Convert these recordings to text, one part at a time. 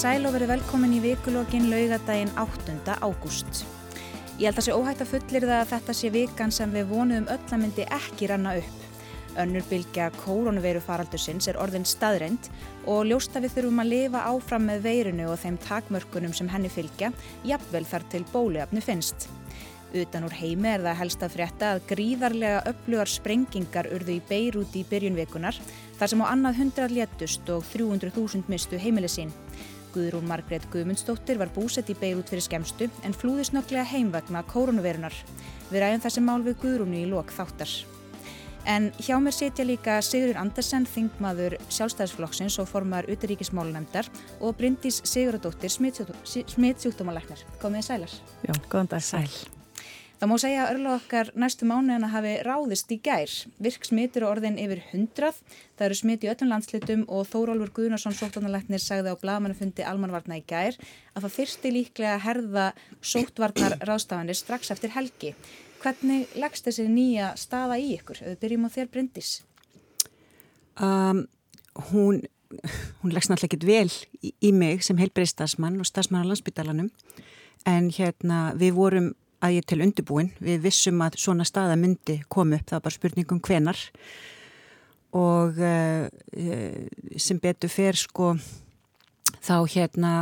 sæl og verið velkomin í vikulógin laugadaginn 8. ágúst. Ég held að sé óhægt að fullir það að þetta sé vikan sem við vonuðum öll að myndi ekki ranna upp. Önnur bylgja koronaviru faraldusins er orðin staðreind og ljósta við þurfum að lifa áfram með veirinu og þeim takmörkunum sem henni fylgja, jafnvel þar til bóluefni finnst. Utan úr heimi er það helst að frétta að gríðarlega öflugar sprengingar urðu í Beirut í byrjunvikunar þar sem á annað hundrað léttust og 300.000 mistu heimili sín. Guðrún Margrét Guðmundsdóttir var búsett í Beirut fyrir skemstu en flúði snögglega heimvagna koronavirunar. Við ræðum þessi mál við Guðrúnu í lok þáttar. En hjá mér setja líka Sigurður Andersen, þingmaður sjálfstæðisflokksins og formar uteríkismálunemdar og Bryndís Sigurðardóttir, smittsjúkdómaleknar. Komið sælar. Já, góðan dag. Sæl. Það má segja að örla okkar næstu mánuðina hafi ráðist í gær. Virk smitur og orðin yfir hundrað. Það eru smit í öllum landslitum og Þórólfur Guðnarsson sóttvarnarleiknir sagði á blagamannufundi almanvarna í gær að það fyrsti líklega að herða sóttvarnar ráðstafanir strax eftir helgi. Hvernig leggst þessi nýja staða í ykkur? Við byrjum á þér Bryndis. Um, hún, hún leggst náttúrulega ekkit vel í, í mig sem heilbreyð stafsmann og stafsmann á landsbytalanum en hérna við vorum að ég til undirbúin. Við vissum að svona staða myndi komu upp, það var bara spurningum hvenar og uh, sem betur fer sko þá hérna,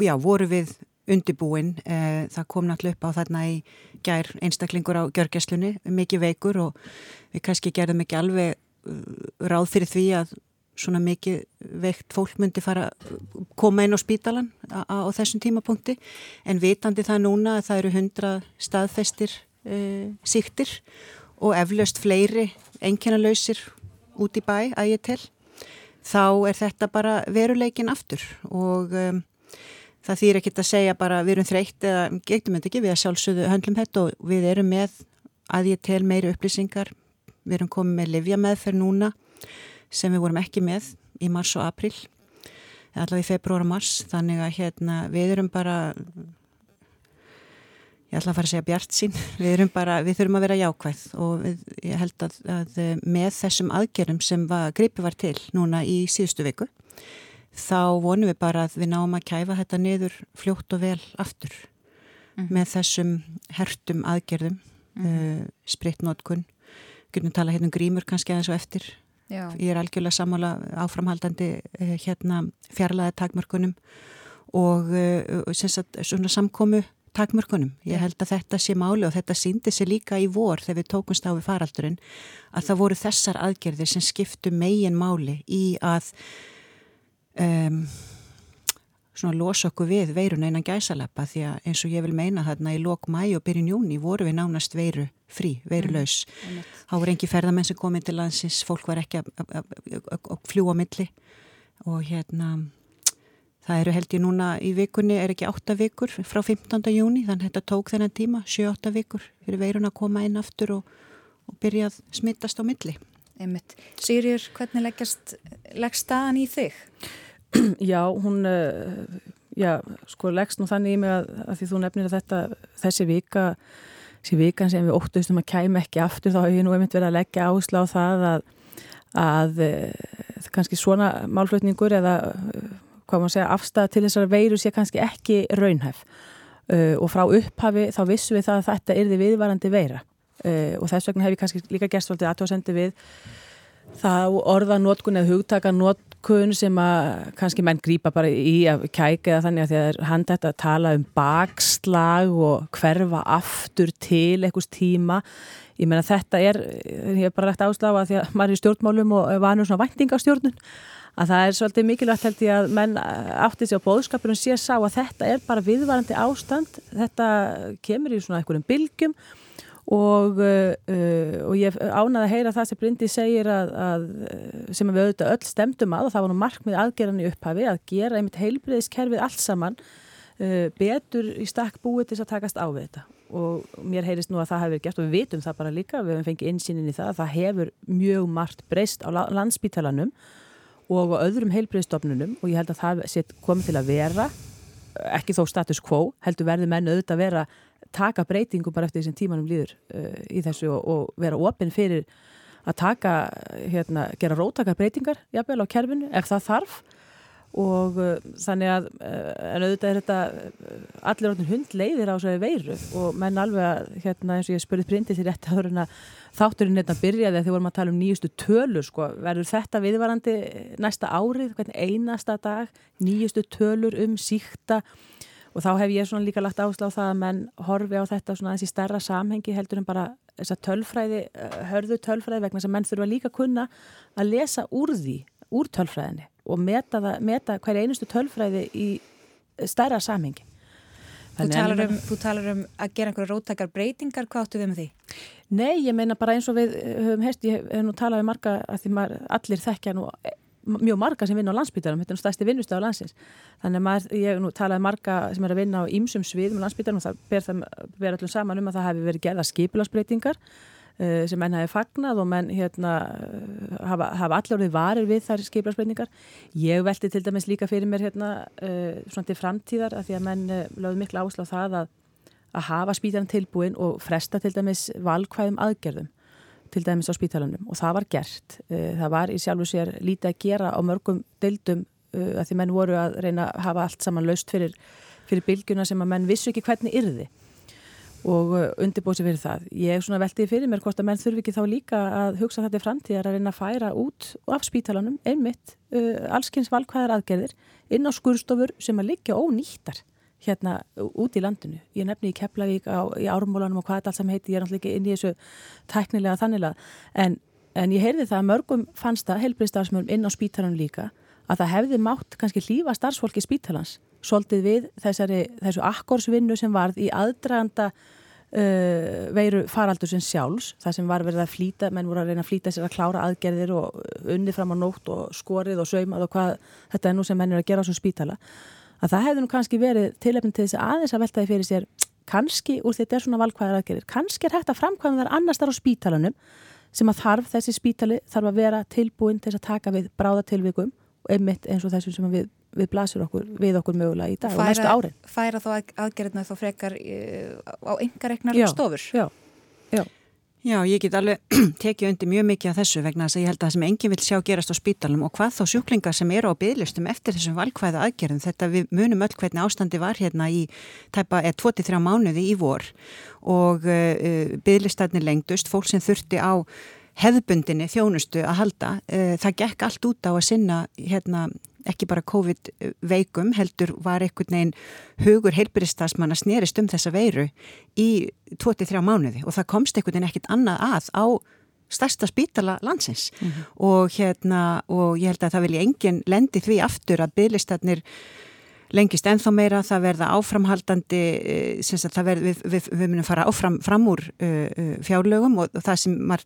já, voru við undirbúin, uh, það kom náttúrulega upp á þarna í gær einstaklingur á gjörgæslunni, mikið veikur og við kannski gerðum ekki alveg ráð fyrir því að svona mikið veikt fólk myndi fara koma inn á spítalan á, þessum tímapunkti. En vitandi það núna að það eru hundra staðfestir e, síktir og eflaust fleiri enginalausir út í bæ að ég tel þá er þetta bara veruleikin aftur. Og um, það þýr ekki að segja bara við erum þreytt eða getum þetta ekki. Við að sjálfsögðu höndlum þetta og við erum með að ég tel meiri upplýsingar. Við erum komið með livja meðferð núna sem við vorum ekki með í mars og april allavega í februar og mars þannig að hérna við erum bara ég ætla að fara að segja bjart sín við erum bara, við þurfum að vera jákvæð og við, ég held að, að með þessum aðgerum sem var, gripi var til núna í síðustu viku þá vonum við bara að við náum að kæfa þetta niður fljótt og vel aftur mm. með þessum hertum aðgerðum mm. uh, spritnótkun, við kunum tala hérna um grímur kannski aðeins og eftir Já. Ég er algjörlega sammála áframhaldandi eh, hérna fjarlæði takmörkunum og uh, sagt, svona samkomu takmörkunum. Ég held að þetta sé máli og þetta síndi sér líka í vor þegar við tókumst á við faraldurinn að það voru þessar aðgerðir sem skiptu megin máli í að um, svona losa okkur við veiruna innan gæsalappa því að eins og ég vil meina þarna í lok mæ og byrjun júni voru við nánast veiru frí, veirulaus. Mm, Há voru engi ferðamenn sem komið til landsins, fólk var ekki að fljúa milli og hérna það eru held ég núna í vikunni er ekki 8 vikur frá 15. júni þannig að þetta tók þennan tíma, 7-8 vikur fyrir veiruna að koma inn aftur og, og byrja að smittast á milli. Einmitt. Sigurður, hvernig leggst staðan í þig? Já, hún uh, já, sko leggst nú þannig í mig að, að því þú nefnir að þetta þessi vika, þessi vikan sem við óttustum að kæma ekki aftur þá hefur ég nú einmitt verið að leggja áslá það að, að uh, kannski svona málflutningur eða uh, hvað maður segja afstæða til þessari veiru sé kannski ekki raunhæf. Og frá upphafi þá vissum við það að þetta er því viðvarandi veira. Og þess vegna hef ég kannski líka gert svolítið aðtóðsendi við það orðanótkun eða hugtakanót kun sem að kannski menn grýpa bara í að kæka eða þannig að því að hann þetta tala um bakslag og hverfa aftur til einhvers tíma. Ég meina þetta er, ég hef bara rægt áslafa að því að maður er í stjórnmálum og vanur svona væntingastjórnun að það er svolítið mikilvægt held ég að menn átti sig á bóðskapinu og sé sá að þetta er bara viðvarandi ástand. Þetta kemur í svona einhverjum bylgjum og, uh, og ég ánaði að heyra það sem Bryndi segir að, að sem við auðvitað öll stemdum að og það var nú markmið aðgerðan í upphafi að gera einmitt heilbreyðiskerfið allt saman uh, betur í stakk búið til að takast á við þetta. Og mér heyrist nú að það hefur gert og við vitum það bara líka, við hefum fengið insýnin í það að það hefur mjög margt breyst á landsbítalanum og á öðrum heilbreyðstofnunum og ég held að það komið til að vera ekki þó status quo, heldur verði menn auðvitað að vera taka breytingu bara eftir því sem tímanum líður uh, í þessu og, og vera ofinn fyrir að taka, hérna, gera rótakar breytingar jafnvel á kerfinu ef það þarf. Og uh, þannig að uh, en auðvitað er þetta allir orðin hund leiðir á þessari veiru. Og menn alveg að hérna eins og ég spurði prindið til rétt að þátturinn hérna byrjaði þegar vorum að tala um nýjustu tölur sko, verður þetta viðvarandi næsta árið, hvernig einasta dag nýjustu tölur um síkta og þá hef ég svona líka lagt áslá það að menn horfi á þetta svona þessi stærra samhengi heldur en bara þessa tölfræði, hörðu tölfræði vegna sem menn þurfa líka að kunna að lesa úr því, úr tölfræðinni og meta, meta hver einustu tölfræði í stærra samhengi. Þú talar, um, þú talar um að gera einhverju róttakar breytingar, hvað áttu við með því? Nei, ég meina bara eins og við höfum heist, ég hef nú talað við marga að því maður, allir þekkja nú mjög marga sem vinna á landsbytarum, þetta er nú stærsti vinnustöð á landsins. Þannig að maður, ég nú talaði marga sem er að vinna á ýmsum svið með landsbytarum og það ber, ber allum saman um að það hefur verið gerða skipilagsbreytingar Eh, sem menn hafi fagnað og menn hérna, hafa, hafa allar við varir við þær skiplarsbreyningar. Ég veldi til dæmis líka fyrir mér hérna, uh, svona til framtíðar að því að menn uh, lögðu miklu áslá það að, að hafa spítalan tilbúin og fresta til dæmis valkvæðum aðgerðum til dæmis á spítalanum og það var gert. Uh, það var í sjálfu sér lítið að gera á mörgum deildum að því menn voru að reyna að hafa allt saman laust fyrir, fyrir bylgjuna sem að menn vissu ekki hvernig yrði og uh, undirbósi fyrir það. Ég svona veldið fyrir mér hvort að menn þurfi ekki þá líka að hugsa þetta í framtíðar að reyna að færa út af spítalanum einmitt uh, allskynns valkvæðar aðgerðir inn á skurstofur sem að liggja ónýttar hérna út í landinu. Ég nefni í Keflavík á, í árumólanum og hvað þetta alls sem heiti, ég er náttúrulega ekki inn í þessu tæknilega þannilega, en, en ég heyrði það að mörgum fannst það helbriðstarfsmörgum inn á spítalanum líka að það hefði mátt kannski lífa starfsfólki spítalans svolítið við þessari, þessu akkorsvinnu sem varð í aðdraganda uh, veiru faraldur sem sjálfs, það sem var verið að flýta, menn voru að reyna að flýta sér að klára aðgerðir og unnið fram á nótt og skorið og saumað og hvað þetta er nú sem menn er að gera á svo spítala, að það hefði nú kannski verið tilöfn til þess að aðeins að veltaði fyrir sér kannski úr því þetta er svona valkvæðar aðgerðir, kannski er hægt að framkvæma þar annars þar á spítalanum sem að þarf þessi spítali þarf að vera tilbúin til að taka við bráðatilvikum og einmitt eins og þessu sem við við blasur okkur, við okkur mögulega í dag færa, og næstu árin. Færa þá aðgerðina þá frekar uh, á engareknar stofur? Já. Já, ég get alveg tekið undir mjög mikið af þessu vegna þess að ég held að það sem enginn vil sjá gerast á spítalum og hvað þá sjúklingar sem eru á bygglistum eftir þessum valkvæða aðgerðum. Þetta við munum öll hvernig ástandi var hérna í tæpa 23 mánuði í vor og uh, uh bygglistarnir lengdust, fólk sem þurfti á hefðbundinni þjónustu að halda, uh, það gekk allt út á að sinna hérna ekki bara COVID-veikum heldur var einhvern veginn hugur heilbyrjastasmann að snerist um þessa veiru í 23 mánuði og það komst einhvern veginn ekkit annað að á stærsta spítala landsins mm -hmm. og hérna og ég held að það vilja engin lendi því aftur að bygglistarnir lengist enþá meira, það verða áframhaldandi, eh, verð, við, við, við munum fara áfram fram úr uh, fjárlögum og það sem var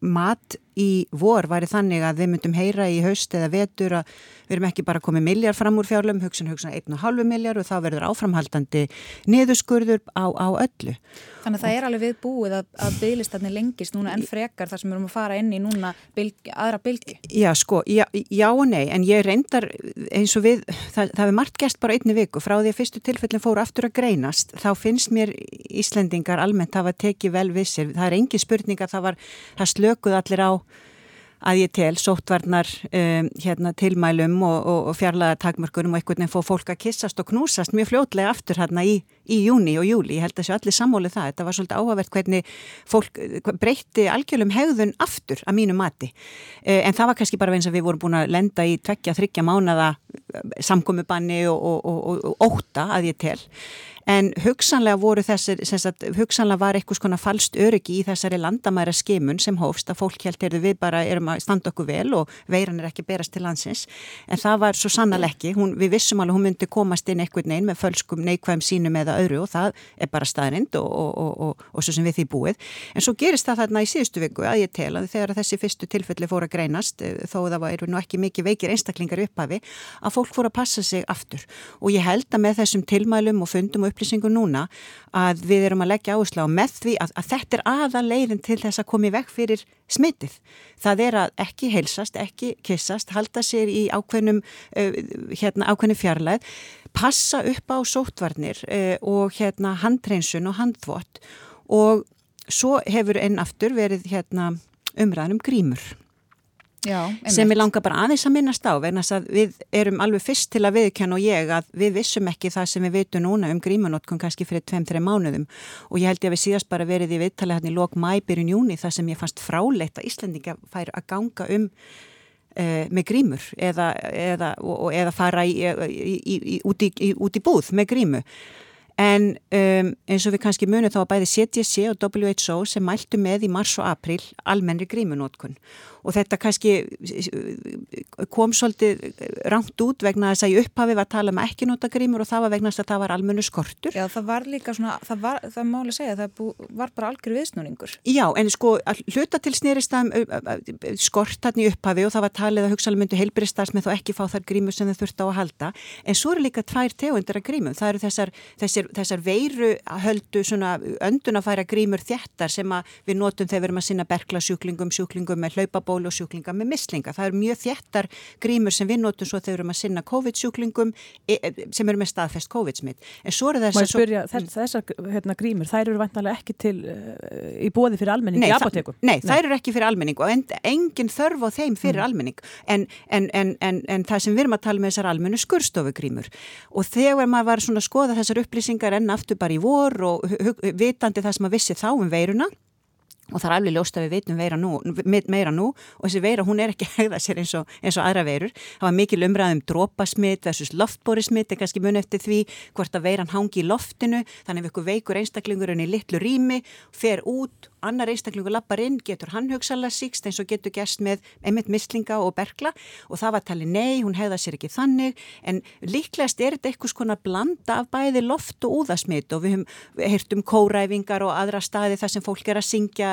mat í vor væri þannig að við myndum heyra í haust eða vetur að við erum ekki bara komið miljard fram úr fjárlögum, hugsun hugsun 1,5 miljard og þá verður áframhaldandi niðurskurður á, á öllu. Þannig að það er alveg við búið að, að bygglistarnir lengist núna enn frekar þar sem við erum að fara inn í núna bylg, aðra bylgi. Já sko, já, já og nei en ég reyndar eins og við, það, það er margt gæst bara einni viku. Frá því að fyrstu tilfellin fóru aftur að greinast þá finnst mér Íslendingar almennt hafa tekið vel við sér, það er engi spurning að það var, það slökuð allir á að ég tel sóttvarnar um, hérna, tilmælum og, og, og fjarlaga takmörkunum og einhvern veginn fóð fólk að kissast og knúsast mjög fljótlega aftur hérna í, í júni og júli. Ég held að þessu allir sammólið það. Þetta var svolítið áhagvert hvernig fólk breytti algjörlum hegðun aftur að mínu mati. Uh, en það var kannski bara eins að við vorum búin að lenda í tvekja, þryggja mánada samkomiðbanni og, og óta að ég tel en hugsanlega voru þessir, sagt, hugsanlega var eitthvað svona falst öryggi í þessari landamæra skimun sem hófst að fólk held er við bara erum að standa okkur vel og veiran er ekki berast til landsins en það var svo sannal ekki, hún, við vissum alveg hún myndi komast inn eitthvað neyn með fölskum neikvæm sínum eða öðru og það er bara staðrind og, og, og, og svo sem við því búið. En svo gerist það þarna í síðustu viku að ég tel að þegar þessi fyrstu tilfelli fóru að greinast eh, þó það var nú ekki mikið veikir einstaklingar upphafi að fólk fóru að passa sig aftur. Og ég held að með þessum tilmælum og fundum og upplýsingu núna að við erum að leggja áherslu á með því að, að þetta er aða leiðin til þess að komi vekk fyrir smitið. Það er að ekki heilsast, ekki kissast, halda sér í ákveðnum, uh, hérna, ákveðnum fjarlæð, passa upp á sótvarnir uh, og hérna handreinsun og handvott og svo hefur enn aftur verið hérna umræðanum grímur Já, sem ég langar bara aðeins að minnast á vegna að við erum alveg fyrst til að viðkjann og ég að við vissum ekki það sem við vitum núna um grímanótkun kannski fyrir 2-3 mánuðum. Og ég held ég að við síðast bara verið í viðtalið hann í lok mæbyrjun júni það sem ég fannst fráleitt að Íslandinga fær að ganga um uh, með grímur eða, eða, og, eða fara í, í, í, út, út í búð með grímu En um, eins og við kannski munum þá að bæði CDC og WHO sem mæltu með í mars og april almennri grímunótkun og þetta kannski kom svolítið rangt út vegna þess að í upphafi var að tala um ekki nota grímur og það var vegna þess að það var almennu skortur. Já, það var líka svona, það var, það máli segja, það bú, var bara algjör viðsnúningur. Já, en sko, hluta til snýrist að skort hann í upphafi og það var talið að hugsalega myndu heilbyristars með þá ekki fá þar grímur sem þau þurft á að halda, en svo eru líka tvær tegundir af grímum. Það eru þessar, þessar, þessar veiru höldu svona öndunafæra grímur þjættar sem við notum þegar við erum að sinna bergla sjúklingum, með hlaupaból bólusjúklinga með mislinga. Það eru mjög þjættar grímur sem við notum svo þegar við erum að sinna COVID-sjúklingum e, e, sem eru með staðfest COVID-smitt. En svo eru þessar... Spyrja, svo... þess, þessar hérna, grímur, þær eru vantanlega ekki til uh, í bóði fyrir almenning nei, í apotekum? Nei, nei, þær eru ekki fyrir almenning og en, engin þörf á þeim fyrir mm. almenning. En, en, en, en það sem við erum að tala með þessar almennu skurstofugrímur og þegar maður var svona að skoða þessar upplýsingar enn aftur bara í vor og vitandi það sem að vissi þá um veiruna og það er alveg ljóst að við veitum meira nú, meira nú. Og þessi veira hún er ekki hegða sér eins og, eins og aðra veirur. Það var mikil umræðum drópasmitt versus loftbórismitt en kannski mun eftir því hvort að veiran hangi í loftinu. Þannig að ykkur veikur einstaklingurinn í litlu rými fer út annar einstaklingu lappar inn, getur hann hugsalega síkst eins og getur gerst með einmitt mislinga og bergla og það var talið nei, hún hefða sér ekki þannig. En líklegast er þetta eitthvað svona blanda af bæði loft og úðasmitt og við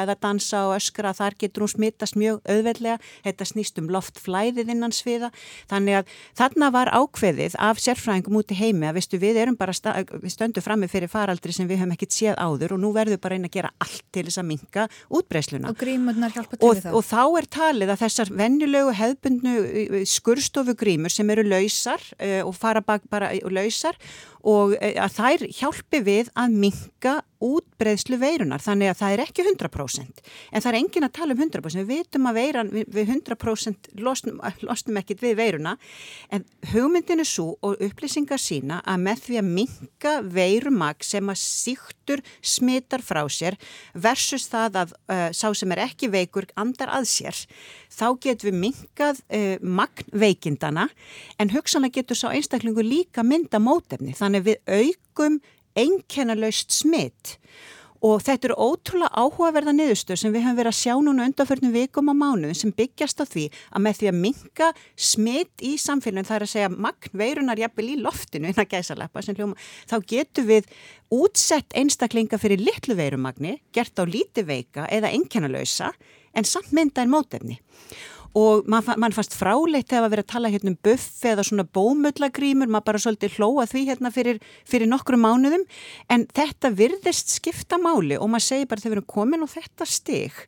og eða dansa og öskra, þar getur hún smittast mjög auðveldlega, þetta snýst um loftflæðið innan sviða, þannig að þarna var ákveðið af sérfræðingum út í heimi að vistu, við erum bara stöndu frammi fyrir faraldri sem við höfum ekkit séð áður og nú verðum bara einn að gera allt til þess að minka útbreysluna. Og grímurnar hjálpa til og, þá. Og þá er talið að þessar vennilegu hefbundnu skurstofugrímur sem eru lausar uh, og fara bara lausar og eh, að þær hjálpi við að minka útbreyðslu veirunar þannig að það er ekki 100% en það er engin að tala um 100% við vitum að veiran við 100% losnum, losnum ekkit við veiruna. En hugmyndinu svo og upplýsingar sína að með því að minka veirumag sem að síktur smittar frá sér versus það að uh, sá sem er ekki veikur andar að sér þá getum við minkað uh, magnveikindana en hugsanlega getur sá einstaklingu líka mynda mótefni. Þannig við aukum einkennalaust smitt og þetta eru ótrúlega áhugaverða niðurstöð sem við höfum verið að sjá núna undanförnum vikum á mánuðin sem byggjast á því að með því að minka smitt í samfélagin það er að segja magnveirunar jafnvel í loftinu innan gæsaleppa hljóma, þá getur við útsett einstaklinga fyrir litlu veirumagni gert á líti veika eða einkennalösa en samt mynda en mótefni og mann man fannst fráleitt þegar að vera að tala hérna um buffi eða svona bómullagrímur, maður bara svolítið hlóa því hérna fyrir, fyrir nokkru mánuðum. En þetta virðist skipta máli og maður segir bara þegar við erum komin á þetta stig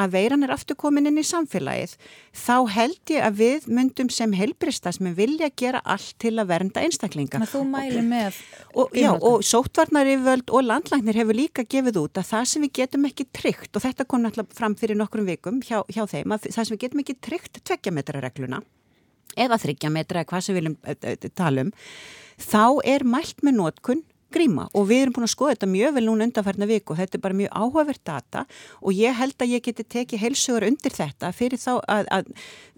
að veiran er aftur komin inn í samfélagið þá held ég að við myndum sem helbristas með vilja gera allt til að vernda einstaklinga. Þannig að þú mæli með og, já, og sótvarnariföld og landlæknir hefur líka gefið út að það sem við getum ekki tryggt og þetta kom náttúrulega fram fyrir nokkrum vikum hjá, hjá þeim að það sem við getum ekki tryggt tryggt tveggjametra-regluna eða þryggjametra eða hvað sem við viljum eh, eh, tala um þá er mælt með nótkunn gríma og við erum búin að skoða þetta mjög vel núna undanfærna viku og þetta er bara mjög áhugavert data og ég held að ég geti tekið heilsugur undir þetta fyrir þá að, að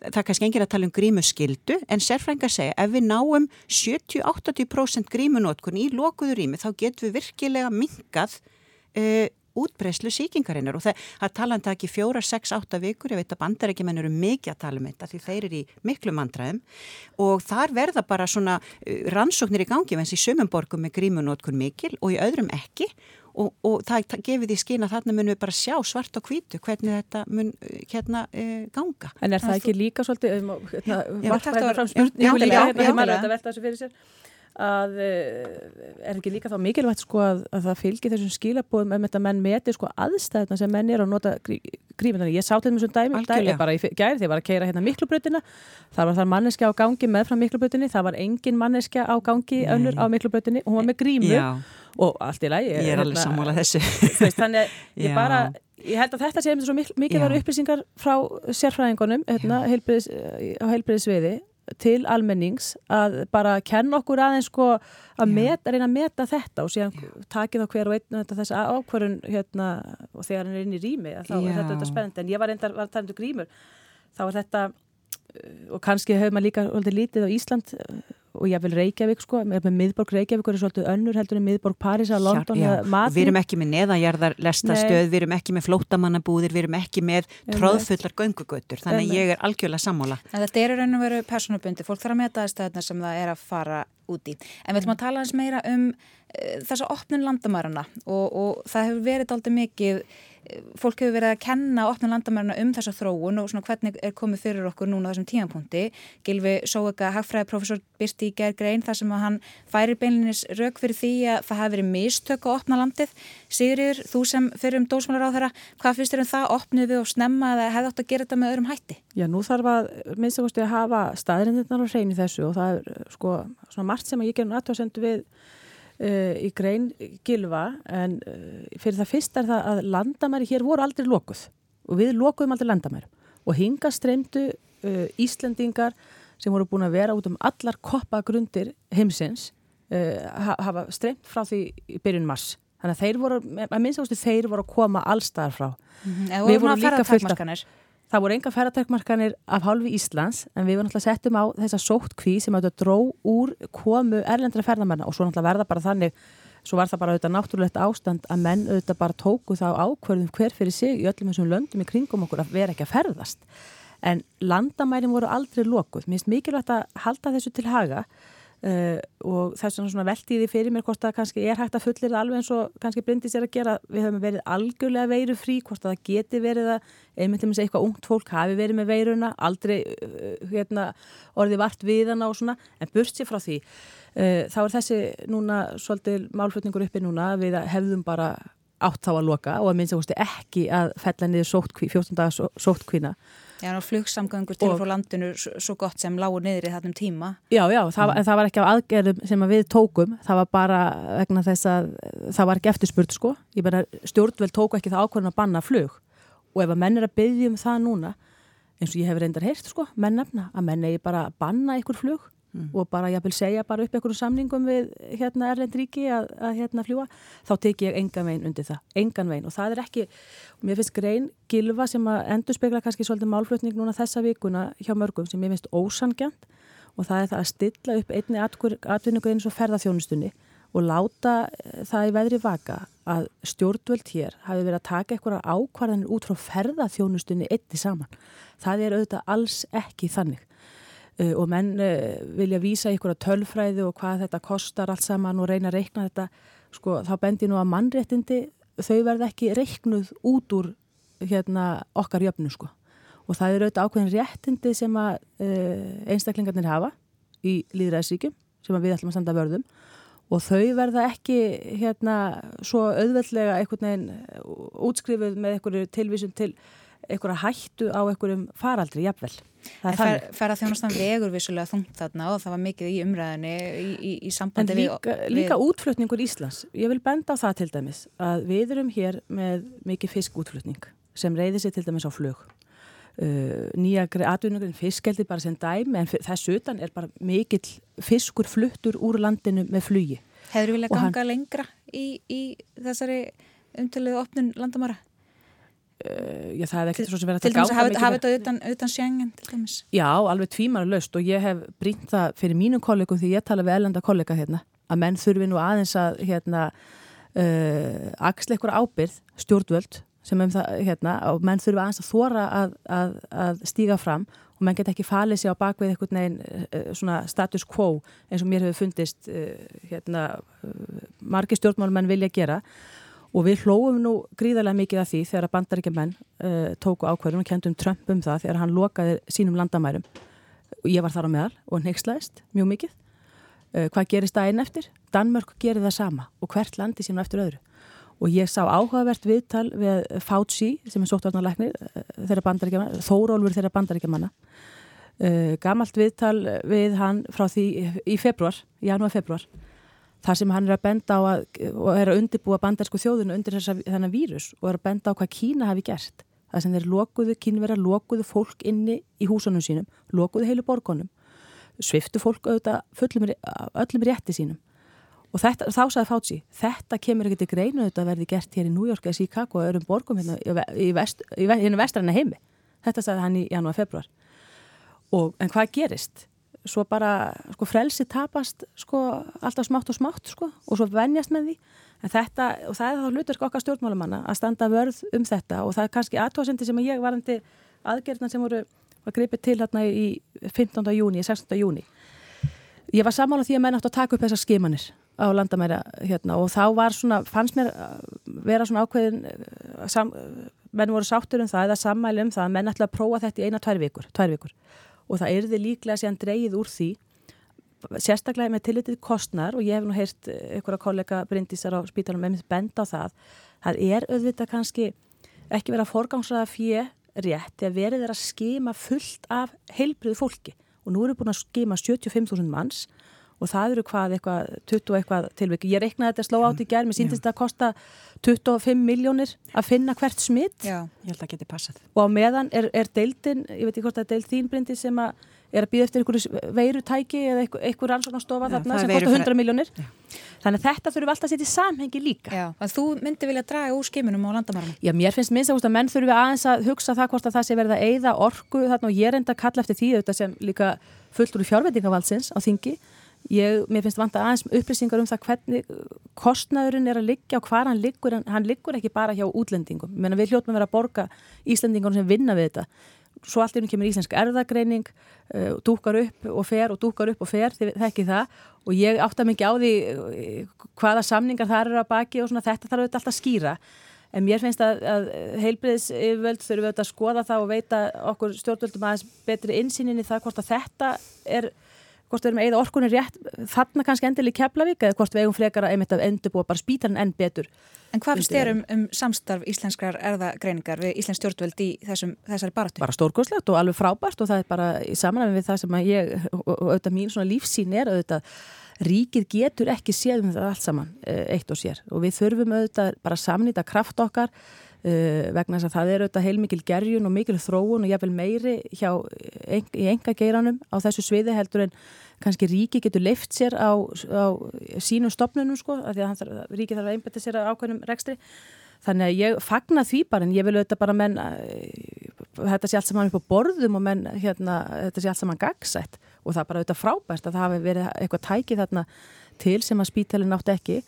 það kannski engir að tala um grímu skildu en sérfrænga segja ef við náum 70-80% grímunótkun í lokuður rými þá getum við virkilega minkað uh, útbreyslu síkingarinnar og það, talan það ekki fjóra, sex, átta vikur, ég veit að bandarækjumenn eru mikið að tala um þetta því þeir eru í miklu mandræðum og þar verða bara svona uh, rannsóknir í gangi eins í sömum borgum með grímunótkun mikil og í öðrum ekki. Og, og það, það gefið í skýna þarna munum við bara sjá svart og hvítu hvernig þetta mun uh, hérna e, ganga. En er það, það ekki líka svolítið, um, hérna, vartfæðar fram spurningu líka, hérna, maður er þetta velta þessu fyrir sér að eh, er ekki líka þá mikilvægt sko að, að það fylgir þessum skilabóðum um þetta menn meti sko aðstæðna sem menn er að nota grífina. Ég sá til þessum dæmi, dæmi bara í gæri þegar ég var að keira hérna miklubröðina það var þar manneskja á gangi með frá miklubröðinni það var engin manneskja á gangi önnur á miklubröðinni og hún var með grímu Já. og allt í lagi. Ég er alveg hérna, sammálað þessu. Veist, þannig að ég bara Ég held að þetta sé einmitt svo mikið var upplýsingar frá sérfræðingunum hérna, á heilbriðisviði til almennings að bara kenna okkur aðeins sko að meta, reyna að meta þetta og síðan takið á hver og einn þess ákvarðun hérna og þegar hann er inn í rými þá Já. er þetta, þetta spennandi. En ég var reyndar að tala um grímur þá er þetta og kannski hefur maður líka lítið á Ísland og ég vil Reykjavík sko, með miðborg Reykjavík er svolítið önnur heldur en miðborg París að London já, já. Við erum ekki með neðanjarðar lestastöð, við erum ekki með flótamannabúðir, við erum ekki með tróðfullar göngugötur, þannig að ég er algjörlega sammála. En þetta er raun og veru personabundi, fólk þarf að meta aðstæðuna sem það er að fara úti. En við ætlum að tala eins meira um uh, þessa opnun landamærarna og, og það hefur verið aldrei mikið fólk hefur verið að kenna opna landamærna um þessa þróun og svona hvernig er komið fyrir okkur núna þessum tímanpunti. Gilvi Sóega, hagfræðiprofessor, byrsti í gerð grein þar sem að hann færir beinlinis rauk fyrir því að það hafi verið mistök á opna landið. Sigriður, þú sem fyrir um dósmálar á þeirra, hvað finnst þér um það? Opnið við og snemma eða hefði átt að gera þetta með öðrum hætti? Já, nú þarf að minnst að hafa staðrindirnar og hrein í þessu og það er sko uh, í grein gilva en uh, fyrir það fyrst er það að landamæri hér voru aldrei lokuð og við lokuðum aldrei landamæri og hinga streymdu uh, Íslendingar sem voru búin að vera út um allar koppagrundir heimsins hafa streymt frá því í byrjun mars. Þannig að þeir voru, að minnst ástu þeir voru að koma allstaðar frá. Mm -hmm. Við vorum líka fullt af Það voru enga ferratökmarkanir af hálfi Íslands en við vorum alltaf settum á þessa sótt kví sem auðvitað dró úr komu erlendra ferðamanna og svo alltaf verða bara þannig, svo var það bara auðvitað náttúrulegt ástand að menn auðvitað bara tóku þá ákverðum hver fyrir sig í öllum þessum löndum í kringum okkur að vera ekki að ferðast. En landamærin voru aldrei lokuð. Mér finnst mikilvægt að halda þessu til haga Uh, og þess vegna svona veltiði fyrir mér hvort það kannski er hægt að fullir alveg eins og kannski brindis er að gera, við höfum verið algjörlega veiru frí, hvort það geti verið að einmitt um þess að eitthvað ungt fólk hafi verið með veiruna, aldrei uh, hérna, orði vart við hana og svona en burt sér frá því uh, þá er þessi núna svolítið málflutningur uppi núna við hefðum bara átt þá að loka og að minnst ekki að fella niður 14 dagar sóttkvína Já, flugsamgöngur til og frá landinu svo gott sem lágur niður í þannum tíma. Já, já, það, mm. en það var ekki á aðgerðum sem að við tókum, það var bara vegna þess að það var ekki eftirspurt sko. Ég meina, stjórnvel tóku ekki það ákvörðan að banna flug og ef að menn er að byggja um það núna, eins og ég hef reyndar heyrt sko, menn nefna, að menn eigi bara að banna ykkur flug mm. og bara ég vil segja bara upp einhverjum samningum við hérna Erlend Ríki að, að hérna fljúa, þá tek ég engan veginn undir það, engan veginn og það er ekki, mér finnst grein gilfa sem að endur spekla kannski svolítið málflutning núna þessa vikuna hjá mörgum sem ég finnst ósangjant og það er það að stilla upp einni atvinningu eins og ferðarþjónustunni og láta eh, það í veðri vaka að stjórnvöld hér hafi verið að taka eitthvað ákvarðanir út frá ferðarþjónustunni í saman. Það er auðvitað alls ekki þannig. Uh, og menn uh, vilja vísa ykkur að tölfræði og hvað þetta kostar allt saman og reyna að reikna þetta sko, þá bendir nú að mannréttindi þau verða ekki reiknuð út úr hérna, okkar jöfnu sko. og það eru auðvitað ákveðin réttindi sem að uh, einstaklingarnir hafa í líðræðsíkjum sem við ætlum að standa vörðum og þau verða ekki hérna svo auðveldlega einhvern veginn útskrifuð með einhverju tilvísun til einhverja hættu á einhverjum faraldri, jafnvel. Það fer, fer að þjónastan vegur vissulega þungt þarna og það var mikið í umræðinni í, í, í sambandi líka, við... Líka útflutningur Íslands, ég vil benda á það til dæmis að við erum hér með mikið fiskútflutning sem reyðir sér til dæmis á flug. Uh, nýja atvinningurinn fiskeldi bara sem dæmi en þessu utan er bara mikill fiskur fluttur úr landinu með flugi. Hefur við viljað ganga hann... lengra í, í þessari umtöluðu opnun landamara? Uh, já, það hefði ekkert svo sem verið að til dæmis hafa þetta utan, utan sjengen til dæmis? Já, alveg tvímar löst og ég hef brínt það fyrir mínum kollegum því ég tala við ellenda kollega hérna að menn þurfi nú aðeins að hérna uh, axla ykkur ábyrð stjórnvöld sem um það hérna og menn þurfi aðeins að þóra að, að, að stíga fram og menn get ekki falið sér á bakvið einhvern veginn uh, svona status quo eins og mér hefur fundist uh, hérna margi stjórnmálum menn vilja gera. og við hlóum nú gríðarlega mikið af því þegar að bandaríkja menn uh, tóku ákverðum og kendum Trump um það þegar hann lokaði sínum landamærum. Og ég var þar á meðal og nexlaðist mjög mikið. Uh, hvað gerist það einn eftir? Danmörk gerir það sama og hvert landi sínum eftir öðru. Og ég sá áhugavert viðtal við Fauci sem er sóttvarnarleiknir uh, þeirra bandaríkja manna, Þórólfur þeirra bandaríkja manna uh, gamalt viðtal við hann frá því í februar, janúar februar þar sem hann er að benda á að, og er að undirbúa bandarsku þjóðinu undir þessa, þennan vírus og er að benda á hvað Kína hafi gert. Það sem þeir lokuðu, kínverða lokuðu fólk inni í húsunum sínum, lokuðu heilu borgonum, sviftu fólk auðvitað fullum, öllum rétti sínum. Og þetta, þá sagði Fáci, þetta kemur ekkert í greinu auðvitað að verði gert hér í New York eða Chicago og öðrum borgum hérna í, vest, í, í vestræna heimi. Þetta sagði hann í janúar, februar. Og, en hvað gerist? Svo bara sko, frelsi tapast sko, alltaf smátt og smátt sko, og svo vennjast með því þetta, og það er þá hlutur okkar stjórnmálamanna að standa vörð um þetta og það er kannski aðtóðsendi sem ég varandi aðgerðna sem voru að gripa til hérna í 15. júni, 16. júni ég var samála því að menn átt að taka upp þessar skimanir á landamæra hérna og þá var svona, fannst mér vera svona ákveðin sam, menn voru sáttur um það eða sammæli um það að menn ætla að prófa þetta í eina tvær vikur, tvær vikur og það erði líklega síðan dreyið úr því sérstaklega með tillitið kostnar og ég hef nú heyrt ykkur að kollega Bryndísar á spítalum með mitt bend á það það er auðvitað kannski ekki verið að forgangsraða fjö rétt þegar verið er að skima fullt af heilbriðu fólki. Og nú eru búin að skima 75.000 manns og það eru hvað eitthvað 20 eitthvað tilviki. Ég reiknaði þetta sló átt í gerð, mér síndist þetta að kosta 25 miljónir að finna hvert smitt. Já, ég held að það geti passað. Og á meðan er, er deildin, ég veit ekki hvort það er deild þínbrindi sem að er að býða eftir einhverju veirutæki eða einhverju rannsóknarstofa þarna sem kostar 100 miljónir. Þannig að þetta þurfum alltaf að setja í samhengi líka. Já, að þú myndi vilja draga úr skiminum á landamarunum. Já, mér finnst minnst að menn þurfum aðeins að hugsa það hvort að það sé verið að eigða orku þarna og ég reynda að kalla eftir því auðvitað sem líka fullur í fjárveitingavaldsins á þingi Ég, mér finnst vant að aðeins upplýsingar um það hvernig kostnaðurinn er að liggja og hvað hann liggur, hann liggur ekki bara hjá útlendingum. Menna, við hljóttum að vera að borga Íslandingunum sem vinna við þetta. Svo allt í hún kemur íslensk erðagreining, uh, dúkar upp og fer og dúkar upp og fer, það ekki það. Og ég átta mikið á því uh, hvaða samningar það eru að baki og svona, þetta þarf auðvitað alltaf að skýra. En mér finnst að, að heilbriðs yfirvöld þurfum auðvitað að skoða það og veita okkur stjórnvöldum aðeins betri insýninni það hvort að þetta er hvort við erum eigið orkunni rétt þarna kannski endileg Keflavík eða hvort við eigum frekar að einmitt af endurbúa bara spítan enn betur. En hvað finnst þér um, um samstarf íslenskrar erðagreiningar við Íslensk stjórnvöld í þessum, þessari baratu? Bara stórgóðslegt og alveg frábært og það er bara í samanlega við það sem að ég og, og auðvitað mín svona lífsín er auðvitað ríkið getur ekki séð um þetta allt saman eh, eitt og sér og við þurfum auðvitað bara samnýta kraft okkar vegna þess að það er auðvitað heilmikil gerjun og mikil þróun og jáfnvel meiri hjá, en, í enga geiranum á þessu sviði heldur en kannski ríki getur leift sér á, á sínum stopnunum sko, af því að þarf, ríki þarf að einbæta sér á ákveðnum rekstri. Þannig að ég fagna því bara en ég vil auðvitað bara menn uh, þetta sé allt saman upp á borðum og menn hérna, þetta sé allt saman gagsætt og það er bara auðvitað frábært að það hafi verið eitthvað tækið þarna til sem að spítalinn átti ekki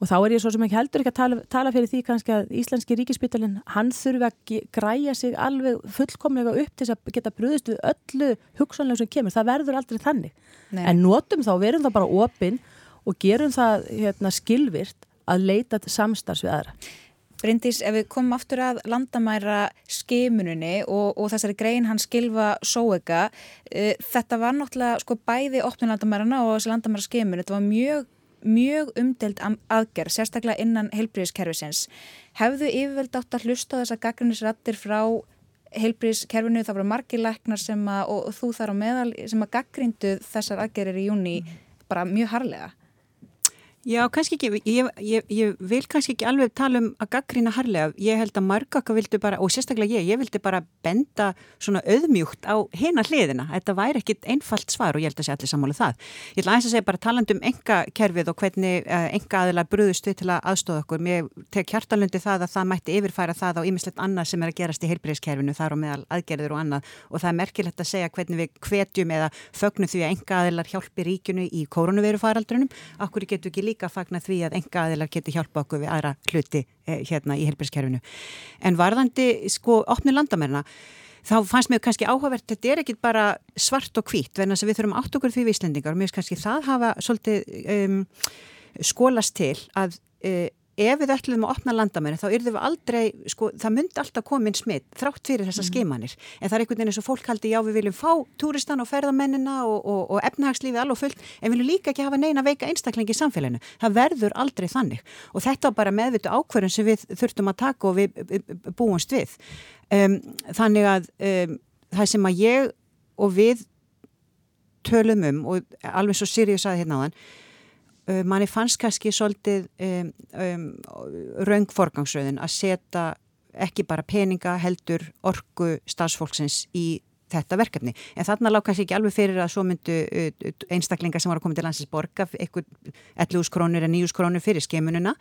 Og þá er ég svo sem ekki heldur ekki að tala, tala fyrir því kannski að Íslenski ríkispítalinn, hann þurfi að græja sig alveg fullkomlega upp til að geta bröðist við öllu hugsanlega sem kemur. Það verður aldrei þannig. Nei. En notum þá, verum þá bara opinn og gerum það hérna, skilvirt að leita samstarfs við aðra. Bryndís, ef við komum aftur að landamæra skimuninni og, og þessari grein hann skilfa sóega, e, þetta var náttúrulega sko bæði opnum landamærana og þessi landamæra skimun, þetta var mjög mjög umdelt aðgerð, sérstaklega innan heilbríðiskerfisins. Hefðu yfirveld átt að hlusta þess að gaggrinnisrattir frá heilbríðiskerfinu, það voru margir læknar sem að, og, og þú þar á meðal sem að gaggrindu þessar aðgerðir í júni bara mjög harlega? Já, kannski ekki, ég, ég, ég vil kannski ekki alveg tala um að gaggrína harlega, ég held að margaka vildu bara, og sérstaklega ég, ég vildi bara benda svona auðmjúkt á hena hliðina, þetta væri ekkit einfalt svar og ég held að sé allir sammála um það. Ég ætla að segja bara taland um enga kerfið og hvernig enga aðila brúðustu til að aðstóða okkur, mér tek hjartalundi það að það mætti yfirfæra það á ýmislegt annað sem er að gerast í heilbreyðskerfinu, þar og meðal aðgerður og annað. Og það er merkilegt að segja hvernig við hvetjum eða fögnum því að enga aðilar hjálpi ríkinu í líka fagna því að enga aðilar geti hjálpa okkur við aðra hluti eh, hérna í helbilskerfinu. En varðandi sko opni landamærna þá fannst mér kannski áhugavert, þetta er ekki bara svart og hvít, verðan þess að við þurfum átt okkur því víslendingar og mér finnst kannski það hafa svolítið um, skólast til að uh, ef við ætlum að opna landamenni þá yrðum við aldrei, sko, það myndi alltaf komin smitt þrátt fyrir þessa mm. skimanir. En það er einhvern veginn eins og fólk haldi, já við viljum fá túristan og ferðamennina og, og, og efnahagslífið alveg fullt, en viljum líka ekki hafa neina veika einstaklingi í samfélaginu, það verður aldrei þannig. Og þetta var bara meðvitu ákverðin sem við þurftum að taka og við búumst við. Um, þannig að um, það sem að ég og við tölum um og alveg svo Sirius aði hérna á þann manni fannst kannski svolítið um, um, raungforgangsröðin að setja ekki bara peninga heldur orgu stafsfólksins í þetta verkefni. En þarna lág kannski ekki alveg fyrir að svo myndu uh, einstaklingar sem var að koma til landsins borga eitthvað 11 krónur eða 9 krónur fyrir skemununa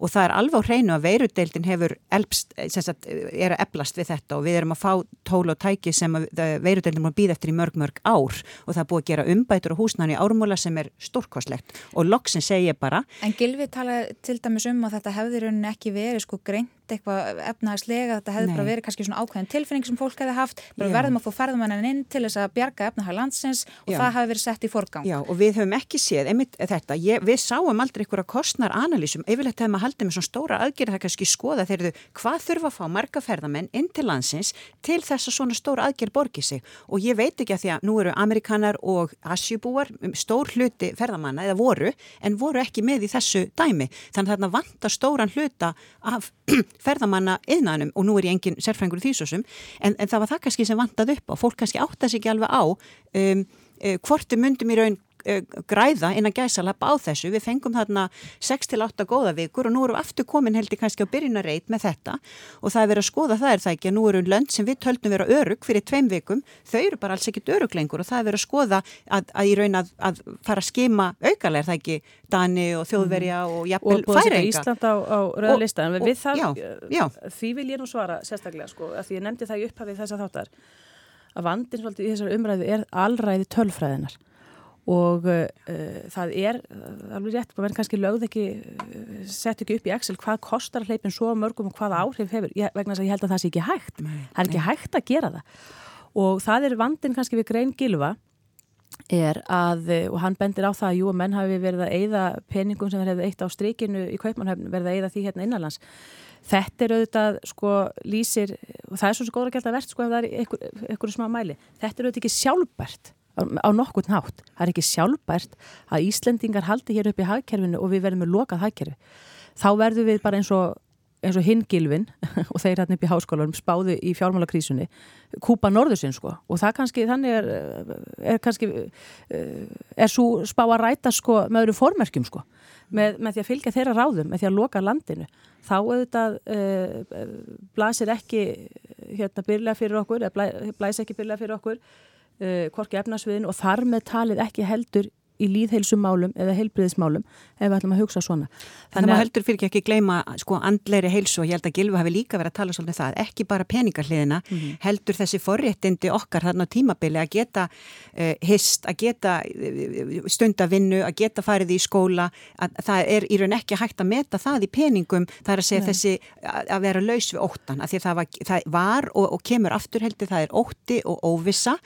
og það er alveg á hreinu að veirudeildin hefur elpst, sagt, er að eblast við þetta. Og við erum að fá tól og tæki sem veirudeildin múið býða eftir í mörg mörg ár. Og það er búið að gera umbætur og húsnæðan í ármúla sem er stórkoslegt og loksin segja bara En Gilvi tala til dæmis um að þetta hefðir ekki verið sko greint eitthvað efnahagslega, þetta hefði Nei. bara verið kannski svona ákveðin tilfinning sem fólk hefði haft, bara verðum að fá ferðumennin inn til þess að bjarga efnahag landsins og Já. það hefði verið sett í forgang. Já og við höfum ekki séð, einmitt þetta, ég, við sáum aldrei einhverja kostnar analýsum, yfirleitt hefum að halda með svona stóra aðgerð það kannski skoða þegar þau hvað þurfa að fá marga ferðamenn inn til landsins til þess að svona stóra aðgerð borgi sig og ég veit ekki að því að nú eru amerikanar og asjubúar stór hluti ferðamanna eða voru en voru ekki með í þessu dæmi þannig að þarna vantar stóran hluta af ferðamanna yðnanum og nú er ég engin sérfrængur í þýsosum en, en það var það kannski sem vantað upp og fólk kannski áttast ekki alveg á um, uh, hvort við myndum í raun Eh, græða inn að gæsa lappa á þessu. Við fengum þarna 6-8 góða vikur og nú erum við aftur komin heldur kannski á byrjunarreit með þetta og það er verið að skoða það er það ekki að nú eru lönd sem við töldum vera örug fyrir tveim vikum, þau eru bara alls ekkit örug lengur og það er verið að skoða að, að í raun að, að fara að skima aukalega er það ekki Dani og Þjóðverja mhm. og jafnvel færinga. Ísland á, á röðlista en við það, já. því vil ég nú svara sérstaklega sko, að því ég nefndi það í upphafið þess að vandin svolítið í þessari umræðu er allræði tölfræðinar og uh, það er alveg rétt, maður kannski lögð ekki sett ekki upp í Excel hvað kostar hleypin svo mörgum og hvaða áhrif hefur. Ég, vegna þess að ég held að það sé ekki hægt. Nei, það er ekki nei. hægt að gera það. Og það er vandin kannski við Grein Gilva er að, og hann bendir á það að jú að menn hafi verið að eigða peningum sem hefði eitt á strikinu í Kaupmannhöfn verið að eigða því hérna innanlands. Þetta er auðvitað sko lýsir og það er svo góður að geta verðt sko ef það er einhverju einhver smá mæli. Þetta er auðvitað ekki sjálfbært á nokkur nátt. Það er ekki sjálfbært að Íslendingar haldi hér upp í hagkerfinu og við verðum með lokað hagkerfi. Þá verðum við bara eins og, og hingilvin og þeir hérna upp í háskólarum spáðu í fjármálakrísunni. Kúpa norðusinn sko. Og það kannski þannig er, er kannski er svo spá að ræta sko með öðru formerkjum sko. Með, með því að fylgja þeirra ráðum, með því að loka landinu. Þá auðvitað uh, blasir ekki hérna byrlega fyrir okkur eða blæs ekki byrlega fyrir okkur eh, korki efnarsviðin og þar með talið ekki heldur í líðheilsumálum eða heilbriðismálum ef við ætlum að hugsa svona. Þannig að heldur fyrir ekki að gleyma sko andleiri heilsu og ég held að Gilvi hafi líka verið að tala svolítið um það, ekki bara peningarliðina, mm -hmm. heldur þessi forréttindi okkar þarna á tímabili að geta uh, hist, að geta uh, stundavinnu, að geta farið í skóla, að það er í raun ekki hægt að meta það í peningum, það er að segja Nei. þessi að vera laus við óttan, að því að það var, það var og, og kemur aftur heldur, það er ótti og óvissa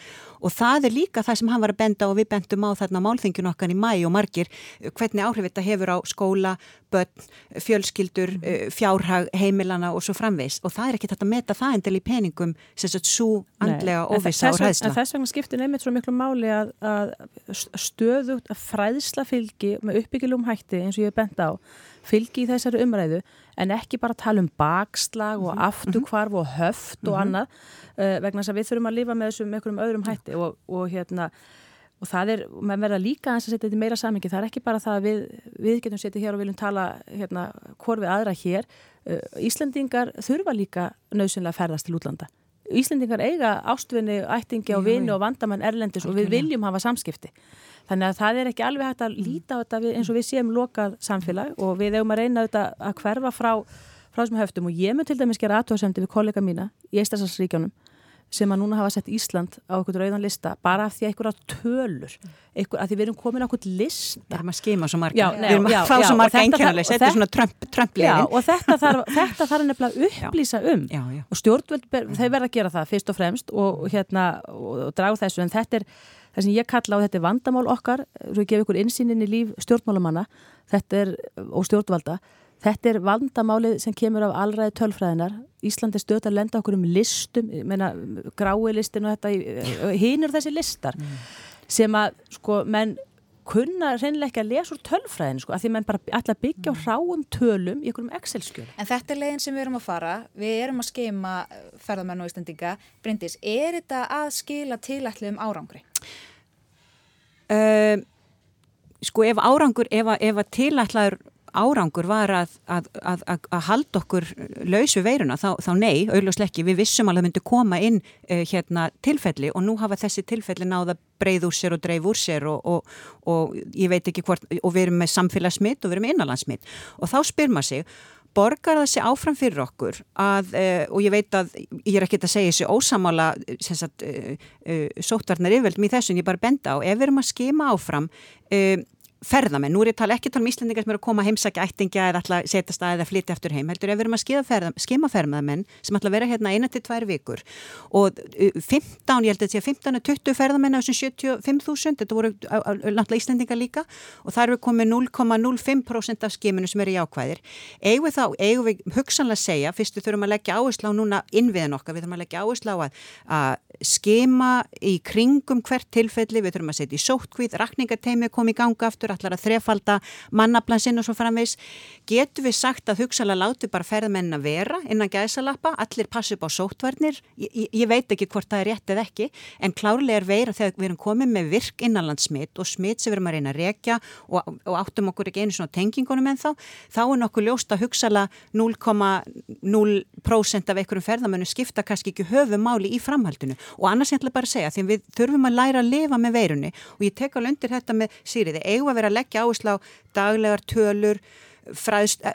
og það er líka það sem hann var að benda og við bendum á þarna málþingin okkar í mæ og margir hvernig áhrif þetta hefur á skóla, börn, fjölskyldur, mm. fjárhag, heimilana og svo framvegs og það er ekki þetta að meta það endil í peningum sem svo andlega óvisa og ræðsla. Þess vegna skiptir nefnit svo miklu máli að, að stöðugt að fræðsla fylgi með uppbyggilum hætti eins og ég hef bent á fylgi í þessari umræðu en ekki bara tala um bakslag og mhm. afturkvarf og höft og mhm. annað vegna þess að við þurfum að lifa með þessum einhverjum öðrum hætti og, og hérna og það er, maður verða líka að setja þetta í meira samingi, það er ekki bara það að við, við getum setið hér og viljum tala hérna hvort við aðra hér. Uh, Íslandingar þurfa líka nöðsynlega að ferðast til útlanda. Íslendingar eiga ástvinni, ættingi á vini og vandamann erlendis og við viljum hafa samskipti. Þannig að það er ekki alveg hægt að líta á þetta eins og við séum lokað samfélag og við hefum að reyna þetta að hverfa frá, frá þessum höftum. Og ég mun til dæmis gera aðtóðsendu við kollega mína í Eistasarsríkjónum sem að núna hafa sett Ísland á einhvern rauðan lista bara af því að einhverja tölur einhver, að því við erum komin á einhvern lista. Við erum að skema svo marga, já, við erum að fá já, svo marga einkennarleis, þetta er svona trömpliðin og þetta þarf, nefnilega að upplýsa um. Já, og stjórnvöld, þeir verða að gera það fyrst og fremst og, hérna, og, draga þessu. En þetta er það sem ég kalla á þetta vandamál okkar, svo ég gef ykkur insýnin í líf stjórnmálamanna. Er, og stjórnvalda, þetta er vandamálið sem kemur af allræði tölfræðinar Íslandi stöðar að lenda okkur um listum menna, grái listin og þetta hínur þessi listar mm. sem að sko menn kunna reynilega ekki að lesa úr tölfræðin sko, að því menn bara alltaf byggja á mm. ráum tölum í einhverjum Excel-skjölu. En þetta er leginn sem við erum að fara, við erum að skeima ferðamenn og Íslandinga. Bryndis, er þetta að skila tilætlu um árangri? Uh, sko ef árangur, ef að, ef að tilætlaður árangur var að, að, að, að halda okkur laus við veiruna, þá, þá nei, auðvitað við vissum alveg myndi koma inn uh, hérna tilfelli og nú hafa þessi tilfelli náða breið úr sér og dreif úr sér og, og, og ég veit ekki hvort, og við erum með samfélagsmitt og við erum með innanlandsmitt og þá spyr maður sig, borgar það sér áfram fyrir okkur að, uh, og ég veit að ég er ekki að segja þessu ósamála uh, uh, sótvarnar yfirveldum í þessu en ég bara benda á, ef við erum að skema áfram ferðamenn, nú er ég tala ekki tala um Íslandingar sem eru að koma að heimsækja ættingja eða ætla að setja stað eða flytja eftir heim, heldur ef við erum að skema ferðamenn sem ætla að vera hérna eina til tvær vikur og 15, ég held að þetta sé 15-20 ferðamenn af þessum 75.000, þetta voru náttúrulega Íslandingar líka og það eru komið 0,05% af skeminu sem eru í ákvæðir. Eigum við þá, eigum við hugsanlega að segja, fyrst við þurfum að leggja áherslu á núna innviðan okkar, við þurfum að leggja áherslu á að, að skema í kringum hvert tilfelli, við þurfum að setja í sótkvíð, rakningarteimi kom í ganga aftur, allar að þrefalda mannablansinn og svo framvegs. Getur við sagt að hugsalega láti bara ferðmenn að vera innan gæðsalappa, allir passu upp á sótvarnir, ég, ég veit ekki hvort það er rétt eða ekki, en klárlega er veira þegar við erum komið með virk innanlandsmitt og smitt sem við erum að reyna að rekja og, og áttum okkur ekki einu svona tengingunum en þá, þá er nokkuð ljóst að hugsalega 0,0% af einhverjum ferðamennu skipta kannski ekki höfumáli í framhaldinu. Og annars ég ætla bara að segja því við þurfum að læra að lifa með veirunni og ég tek alveg undir þetta með Sýriði eigum að vera að leggja áherslu á daglegar tölur fræðslu,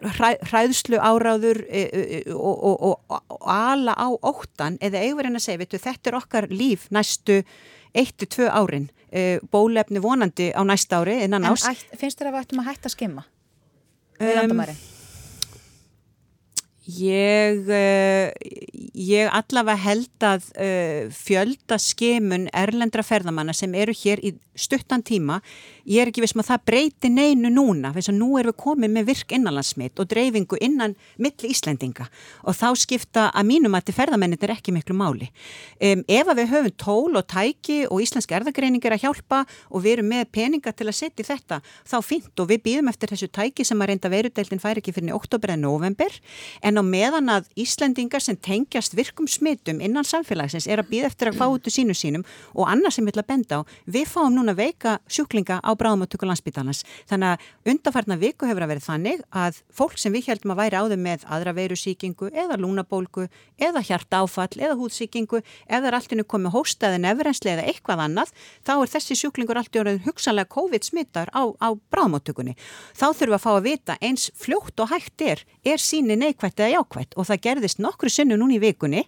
hræðslu áráður e, e, e, og, og, og, og ala á óttan eða eigum við að segja veitu, þetta er okkar líf næstu 1-2 árin. Bólefni vonandi á næsta ári En ætt, finnst þér að við ættum að hætta að skimma? Um? Ég, ég allavega held að fjölda skemun erlendra ferðamanna sem eru hér í stuttan tíma, ég er ekki veist maður um það breyti neinu núna, þess að nú erum við komið með virk innanlandsmitt og dreifingu innan milli Íslendinga. Og þá skipta að mínum að til ferðamennir er ekki miklu máli. Um, ef að við höfum tól og tæki og íslensk erðagreiningar að hjálpa og við erum með peninga til að setja þetta, þá fint og við býðum eftir þessu tæki sem að reynda verudeldin fær ekki fyrir oktober en november en á meðan að Íslendingar sem tengjast virkum smittum innan samfélagsins er að býða eftir að fá út úr sínu sínum og annað sem að benda á, við fáum núna veika sjúklinga á bráðmáttöku landsbytarnas. Þannig að undarfarna viku hefur að verið þannig að fólk sem við heldum að væri áður með aðra veirusíkingu eða lúnabólgu eða hjarta áfall eða húðsíkingu eða er alltinu komið hóstaði nefrensli eða eitthvað annað, þá er þessi sjúklingur alltið orðið hugsanlega COVID smittar á, á bráðmáttökunni. Þá þurfum að fá að vita eins fljótt og hægt er, er síni neikvætt eða jákvætt og það gerðist nokkru sinnu núni í vikunni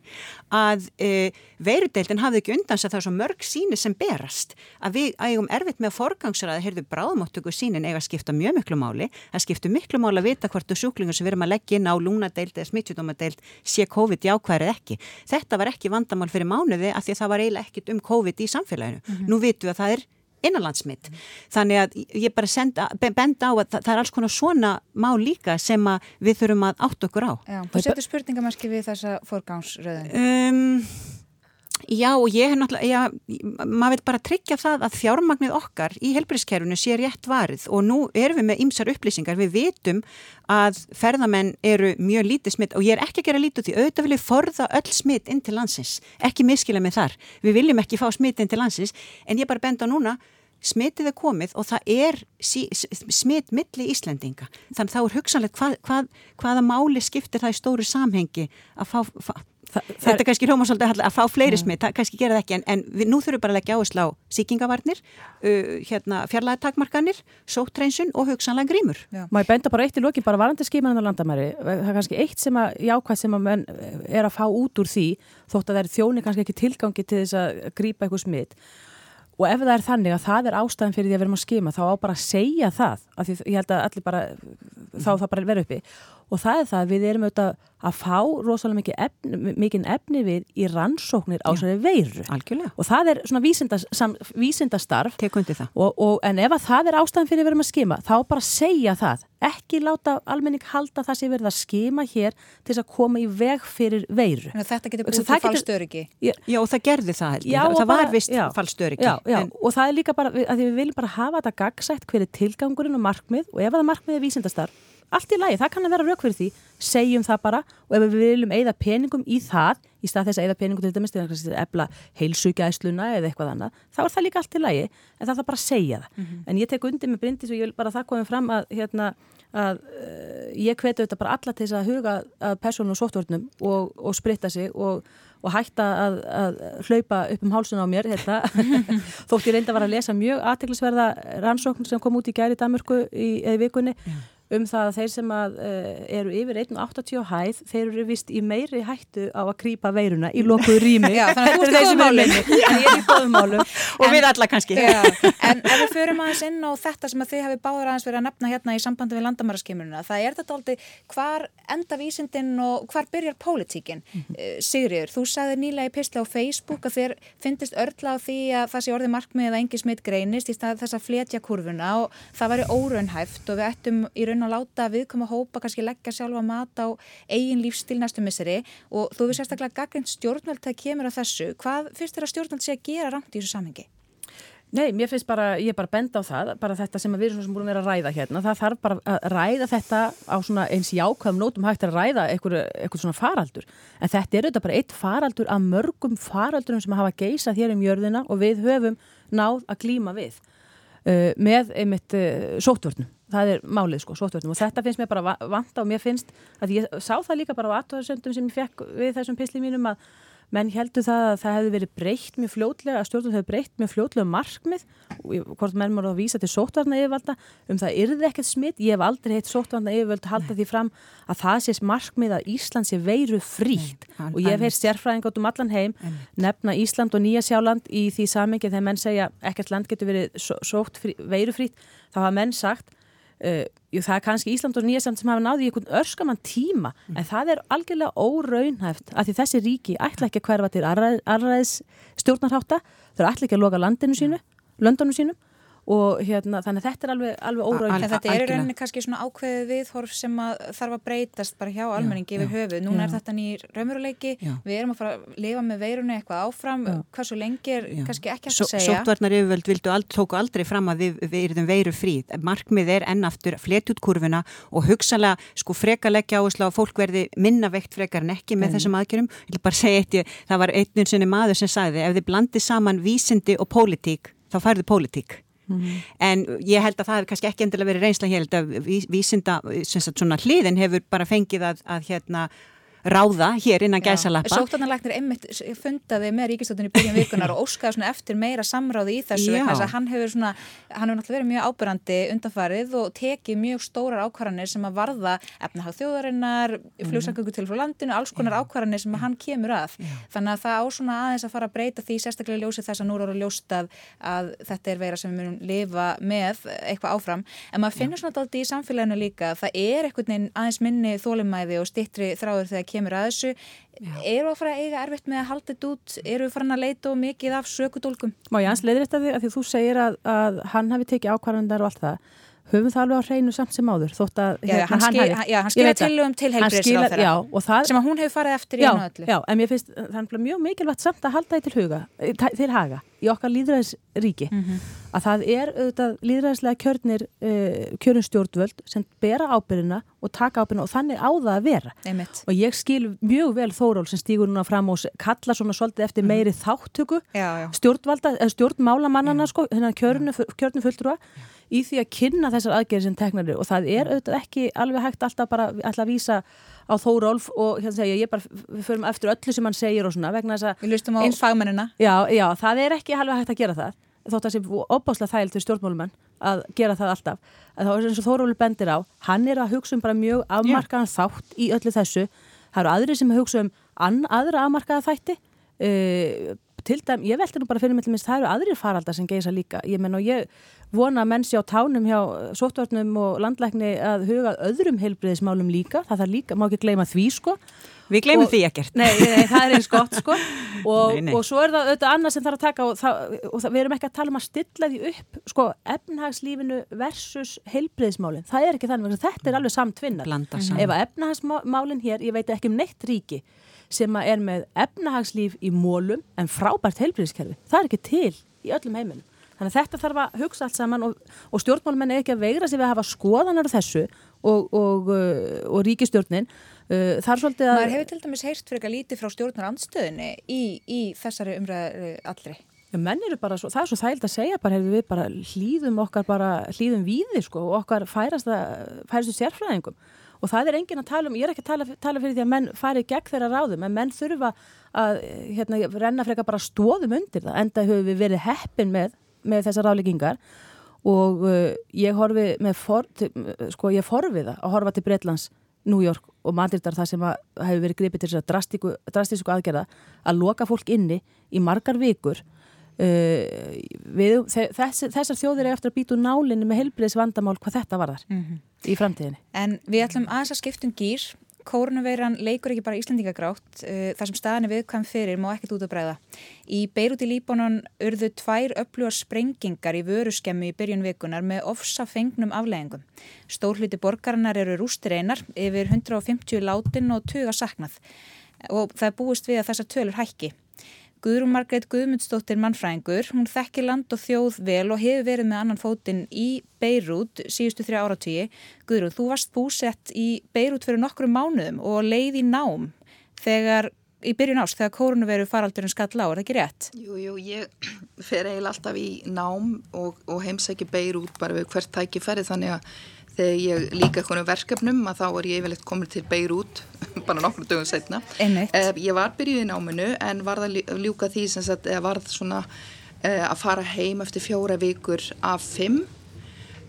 að e, veirudeildin hafði ekki undans að það er svo mörg síni sem berast að við ægum erfitt með að forgangsraða heyrðu bráðmáttöku sínin eiga að skipta mjög miklu máli það skiptu miklu máli að vita hvort þú sjúklingur sem við erum að leggja inn á lúnadeild eða smittsjúdómadeild sé COVID jákværið ekki þetta var ekki vandamál fyrir mánuði að því að það var eiginlega ekkit um COVID í samfélaginu mm -hmm. nú vitum við að það er innanlandsmitt. Þannig að ég bara senda, benda á að það, er alls konar svona má líka sem við þurfum að átt okkur á. Já, þú setur spurningamarki við þessa forgánsröðin. Um, já og ég hef náttúrulega, já, maður vil bara tryggja það að fjármagnið okkar í helbriðskerfunu sé rétt varið. Og nú erum við með ymsar upplýsingar. Við vitum að ferðamenn eru mjög lítið smitt og ég er ekki að gera lítið því. Auðvitað vil ég forða öll smitt inn til landsins, ekki miskila með þar. Við viljum ekki fá smitt inn til landsins. En ég bara benda núna smitið er komið og það er smitt milli Íslendinga. Þannig þá er hugsanlegt hvað, hvað, hvaða máli skiptir það í stóru samhengi að fá, fá Þa, þetta er kannski hljóma svolítið að fá fleiri mm. smitt, það kannski gera það ekki en, en við, nú þurfum við bara að leggja áherslu á síkingavarnir, uh, hérna, fjarlæðatakmarkanir, sóttreinsun og hugsanlega grímur. Má ég benda bara eitt í loki, bara varandi skímanan á landamæri, það er kannski eitt sem að jákvæð sem að menn er að fá út úr því þótt að það er þjóni kannski ekki tilgangi til þess að grípa eitthvað smitt og ef það er þannig að það er ástæðan fyrir því að við erum að skima þá á bara að segja það, af því ég held að allir bara, þá það bara verður uppi og það er það að við erum auðvitað að fá rosalega mikið efni, mikið efni við í rannsóknir á svona veiru. Algjörlega. og það er svona vísindastarf. Og, og, en ef að það er ástæðan fyrir að vera með að skima þá bara segja það, ekki láta almenning halda það sem verður að skima hér til þess að koma í veg fyrir veiru. En Þetta getur búið til fallstöryggi Já. Og það gerði það heldur, já, það var vist fallstöryggi en... og það er líka bara, að við viljum bara hafa þetta gagsætt hver er tilgangurinn og markmið. Og ef það markmið er vísindastarf allt í lagi, það kann að vera rauk fyrir því segjum það bara og ef við viljum eigða peningum í það, í stað þess að eigða peningum til dæmis til að efla heilsugæsluna eða eitthvað annað, þá er það líka allt í lagi en það er bara að segja það mm -hmm. en ég tek undir með Bryndis og ég vil bara það komið fram að, hérna, að uh, ég hveti þetta bara alla til þess að huga að persónu og sóttvörnum og, og spritta sig og og hætta að, að hlaupa upp um hálsun á mér hérna. þótt ég reynda var að lesa mjög aðteglisverða rannsókn sem kom út í gæri Danmörku í, vikunni Já um það að þeir sem að, uh, eru yfir 1,80 hæð, þeir eru vist í meiri hættu á að krýpa veiruna í lokuð rými. Já, þannig að þú ert góðmálum. Já, ég er í góðmálum. Og en, við alla kannski. Já, en ef við förum aðeins inn á þetta sem að þið hafi báður aðeins verið að nefna hérna í sambandi við landamæraskimurina, það er þetta aldrei hvar enda vísindin og hvar byrjar pólitíkin. Mm -hmm. uh, Sigriður, þú sagði nýlega í pisla á Facebook að þér finnist örla á því að það sé orði markmið að engi smitt greinist í stað þess að fletja kurvuna og það væri óraunhæft og við ættum í raun að láta viðkoma hópa kannski leggja sjálfa mat á eigin lífstil næstu misseri og þú við sérstaklega gaggrind stjórnvöld það kemur að þessu. Hvað fyrst er að stjórnvöld sé að gera rámt í þessu samhengi? Nei, mér finnst bara, ég er bara bend á það, bara þetta sem við erum búin að vera að ræða hérna, það þarf bara að ræða þetta á svona eins jákvæðum nótum hægt að ræða eitthvað svona faraldur. En þetta er auðvitað bara eitt faraldur af mörgum faraldurum sem hafa geysað hér um jörðina og við höfum náð að glíma við uh, með einmitt uh, sótvörnum það er málið sko, sóttvörnum og þetta finnst mér bara vanta og mér finnst að ég sá það líka bara á aðtöðarsöndum sem ég fekk við þessum pisli mínum að menn heldur það að það hefði verið breytt mjög fljótlega, að stjórnum hefði breytt mjög fljótlega markmið, hvort menn voru að vísa til sóttvarna yfirvalda, um það yrði ekkert smitt, ég hef aldrei heitt sóttvarna yfirvald halda því fram að það sést markmið að Ísland sé veiru frítt. Og ég hef heilt stjærfræðing átum allan heim Nei. nefna Ísland og Nýja Sjáland í því samengið þegar menn segja ekkert land getur verið sótt veiru frítt, þá hafa menn sagt Uh, jú, það er kannski Ísland og Nýjasamt sem hafa náði í einhvern örskamann tíma mm. en það er algjörlega óraunhæft að því þessi ríki ætla ekki að hverfa til arraðis stjórnarhátta þau ætla ekki að loka landinu sínu, löndunum sínum og hérna, þannig að þetta er alveg, alveg óraun Þetta er í rauninni kannski svona ákveðið viðhorf sem að þarf að breytast bara hjá almenningi já, yfir höfu, núna já. er þetta nýr raumuruleiki, við erum að fara að lifa með veirunni eitthvað áfram, já. hvað svo lengi er kannski ekki að segja. Sóttvarnar yfirvöld ald, tóku aldrei fram að við, við erum veiru fríð, markmið er ennaftur fletjútkurvuna og hugsanlega sko frekalegja áherslu á fólk verði minna veikt frekar en ekki með þessum eitt, það var einnum sinni maður sem sagði, ef þið blandið saman vísindi og pólitík, þá færðu pólitík Mm -hmm. en ég held að það hefur kannski ekki endilega verið reynsla hér, held að vísinda svona hliðin hefur bara fengið að, að hérna ráða hér innan gæsalappa. Sóttanarleiknir einmitt fundaði með ríkistöldunni byrjun vikunar og óskaði svona eftir meira samráði í þessu vegna þess að hann hefur svona, hann hefur náttúrulega verið mjög ábyrrandi undanfarið og tekið mjög stórar ákvarðanir sem að varða efnahag þjóðarinnar, mhm. flugsangöngu til frá landinu, alls konar ákvarðanir sem að hann kemur að. Já. Þannig að það á svona aðeins að fara að breyta því sérstaklega ljósið þess að nú eru ljóstað að þetta er veira sem við munum lifa með eitthvað áfram. En maður finnur svona alltaf í samfélaginu líka, það er eitthvað aðeins minni þólumæði og stittri þráður þegar kemur að þessu. Já. eru að fara að eiga erfitt með að halda þetta út? Eru að fara að leita og mikið af sökudólkum Má ég ans leiðir þetta því að því þú segir að, að hann hafi tekið ákvarðandar og allt það höfum það alveg á hreinu samt sem áður þótt að já, hérna, hann, hann, já, hann skilja tilugum til heilbríðsráð sem að hún hefur farið eftir í einu öllu. Já, en mér finnst það er mjög mikilvægt samt að halda því til, huga, til haga í okkar líðræðisríki mm -hmm. að það er auðvitað líðræðislega kjörnir uh, kjörnstjórnvöld sem bera ábyrðina og taka ábyrðina og þannig á það að vera. Einmitt. og ég skil mjög vel Þóról sem stígur núna fram og kalla svona svolítið eftir mhm. meiri þáttöku stjórnvalda, stjórnmálamannana sko, kjörnum fulltrúa í því að kynna þessar aðgerðir sem teknar og það er auðvitað ekki alveg hægt alltaf bara alltaf að vísa á Þórólf og hérna segja ég bara, förum eftir öllu sem hann segir og svona vegna þess að Við lustum á eins fagmennina. Já, já, það er ekki alveg hægt að gera það. Þótt að það sé opbáslega þægilt fyrir stjórnmálumenn að gera það alltaf. Að þá er eins og Þórólf bendir á, hann er að hugsa um bara mjög afmarkaðan yeah. þátt í öllu þessu. Það eru aðri sem hugsa um an, aðra afmarkaða þætti. Uh, til dæm, ég veldi nú bara fyrir mig til minnst það eru aðrir faraldar sem geisa líka. Ég menn og ég vona að mennsi á tánum hjá sóttvarnum og landlækni að huga öðrum heilbriðismálum líka. Það þarf líka, má ekki gleyma því sko. Við gleymum því ekkert. Nei, nei það er eins gott sko. Og, nei, nei. og svo er það auðvitað annað sem þarf að taka og, það, og það, við erum ekki að tala um að stilla því upp sko, efnahagslífinu versus heilbriðismálin, það er ekki þannig þetta er alveg samtvinnar. Ef að efnahagsmálin hér, ég veit ekki um neitt ríki sem er með efnahagslíf í mólum en frábært heilbríðiskerfi. Það er ekki til í öllum heiminum. Þannig að þetta þarf að hugsa allt saman og, og stjórnmálmenn er ekki að veigra sig við að hafa skoðanar þessu og, og, uh, og ríkistjórnin uh, þar svolítið að... Maður hefur til dæmis heyrt fyrir eitthvað lítið frá stjórnar andstöðinni í, í þessari umræðu allri. Já, menn eru bara svo, það er svo þægild að segja bara við bara hlýðum okkar bara hlýðum víði sko og okkar færastu sérfræðingum og það er engin að tala um, ég er ekki að tala, tala fyrir því að menn fari gegn þeirra ráðum en menn þurfa að hérna, renna freka bara stóðum undir það enda höfum við verið heppin með, með þessar ráðleggingar. Og uh, ég horfi með for, til, sko ég forfi það að horfa til Breitlands, New York og Madridar það sem hefur verið gripið til þess að drastísku aðgerða að loka fólk inni í margar vikur Uh, við, þess, þessar þjóðir er eftir að býta úr nálinni með helbriðs vandamál hvað þetta var þar mm -hmm. í framtíðinni. En við ætlum aðeins að skiptum gýr. Kórnuveiran leikur ekki bara Íslandingagrátt. Uh, þar sem staðinni viðkvæm fyrir má ekkert út að breyða. Í Beirut í Líbanon urðu tvær öflugar sprengingar í vöruskemmu í byrjun vikunar með ofsa fengnum afleggingum. Stórluti borgarinnar eru rústir einar yfir 150 látin og tuga saknað og það búist við að þessar tölur hækki. Guðrún Margreit Guðmundsdóttir mannfræðingur, hún þekkir land og þjóð vel og hefur verið með annan fótinn í Beirút síðustu þrjá áratíi. Guðrún, þú varst búsett í Beirút fyrir nokkru mánuðum og leið í nám þegar, í byrjun ást þegar kórunveru faraldurinn skall á, er það ekki rétt? Jú, jú, ég fer eiginlega alltaf í nám og, og heimsækki Beirút bara við hvert tækifæri þannig að þegar ég líka konum verkefnum að þá er ég yfirleitt komin til Beirut bara nokkru dögum setna eh, ég var byrjuð í náminu en var það ljúka því sem sagt, var svona eh, að fara heim eftir fjóra vikur af fimm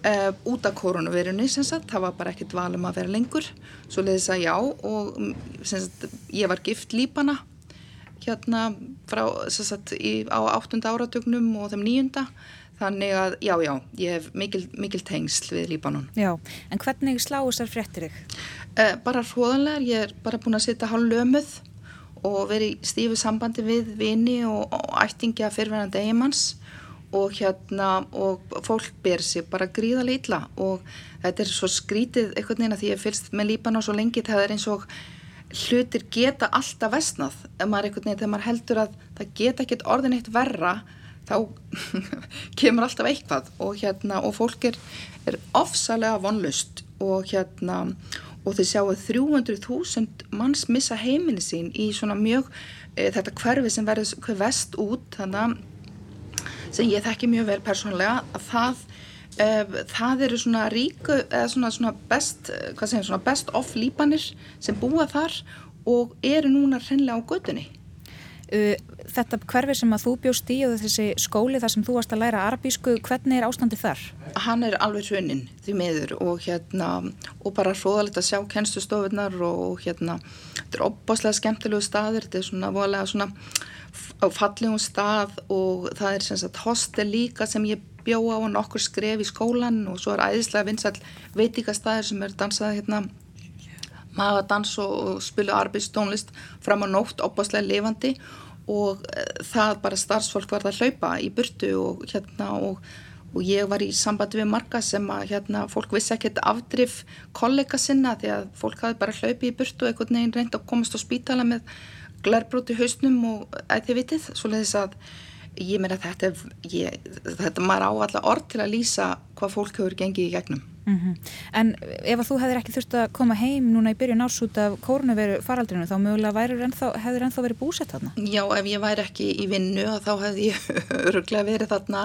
eh, út af koronavirunni það var bara ekkert valum að vera lengur. Svo leiðis að já og sagt, ég var gift lípana hérna frá, sagt, í, á áttunda áratögnum og þeim nýjunda Þannig að já, já, ég hef mikil, mikil tengsl við Líbanon. Já, en hvernig sláist þar fréttir þig? Eh, bara hróðanlegar, ég er bara búin að setja hálf lömuð og verið í stífu sambandi við vini og, og ættingja fyrirverðandi eigimanns og hérna og fólk ber sig bara gríðarlega illa og þetta er svo skrítið einhvern veginn að því ég fylgst með Líbanon svo lengi það er eins og hlutir geta alltaf vestnað ef maður einhvern veginn þegar maður heldur að það geta ekkert orðin eitt verra þá kemur alltaf eitthvað og hérna og fólk er, er ofsalega vonlust og hérna og þið sjáu 300.000 manns missa heimini sín í svona mjög e, þetta hverfi sem verður vest út þannig sem ég þekki mjög vel persónlega að það e, það eru svona ríku eða svona, svona best segir svona best off lípanir sem búa þar og eru núna hreinlega á gödunni þetta hverfi sem að þú bjóst í og þessi skóli þar sem þú varst að læra arabísku, hvernig er ástandi þar? Hann er alveg hruninn því miður og hérna og bara hróðalegt að sjá kennslustofunar og hérna þetta er opbáslega skemmtilegu staðir, þetta er svona voðalega svona fallegum stað og það er sem sagt hostel líka sem ég bjó á og nokkur skref í skólan og svo er æðislega vinsall veitikastæðir sem er dansað hérna magadans og spilu arbeidstónlist fram á nótt opbáslega lifandi. Og eh, það bara starfsfólk var að hlaupa í burtu og hérna og, og ég var í sambandi við marga sem að hérna fólk vissi ekkert afdrif kollega sinna því að fólk hafi bara hlaupi í burtu og einhvern veginn reynd að komast á spítala með glærbróti hausnum og að þið vitið, svo leiðis að ég meina þetta, ég, þetta maður á alla orð til að lýsa hvað fólk hefur gengið í gegnum Mm -hmm. En ef að þú hefðir ekki þurft að koma heim núna í byrjun árs út af kórnuveru faraldrinu þá mögulega ennþá, hefðir ennþá verið búsett þarna? Já, ef ég væri ekki í vinnu þá hefði ég öruglega verið þarna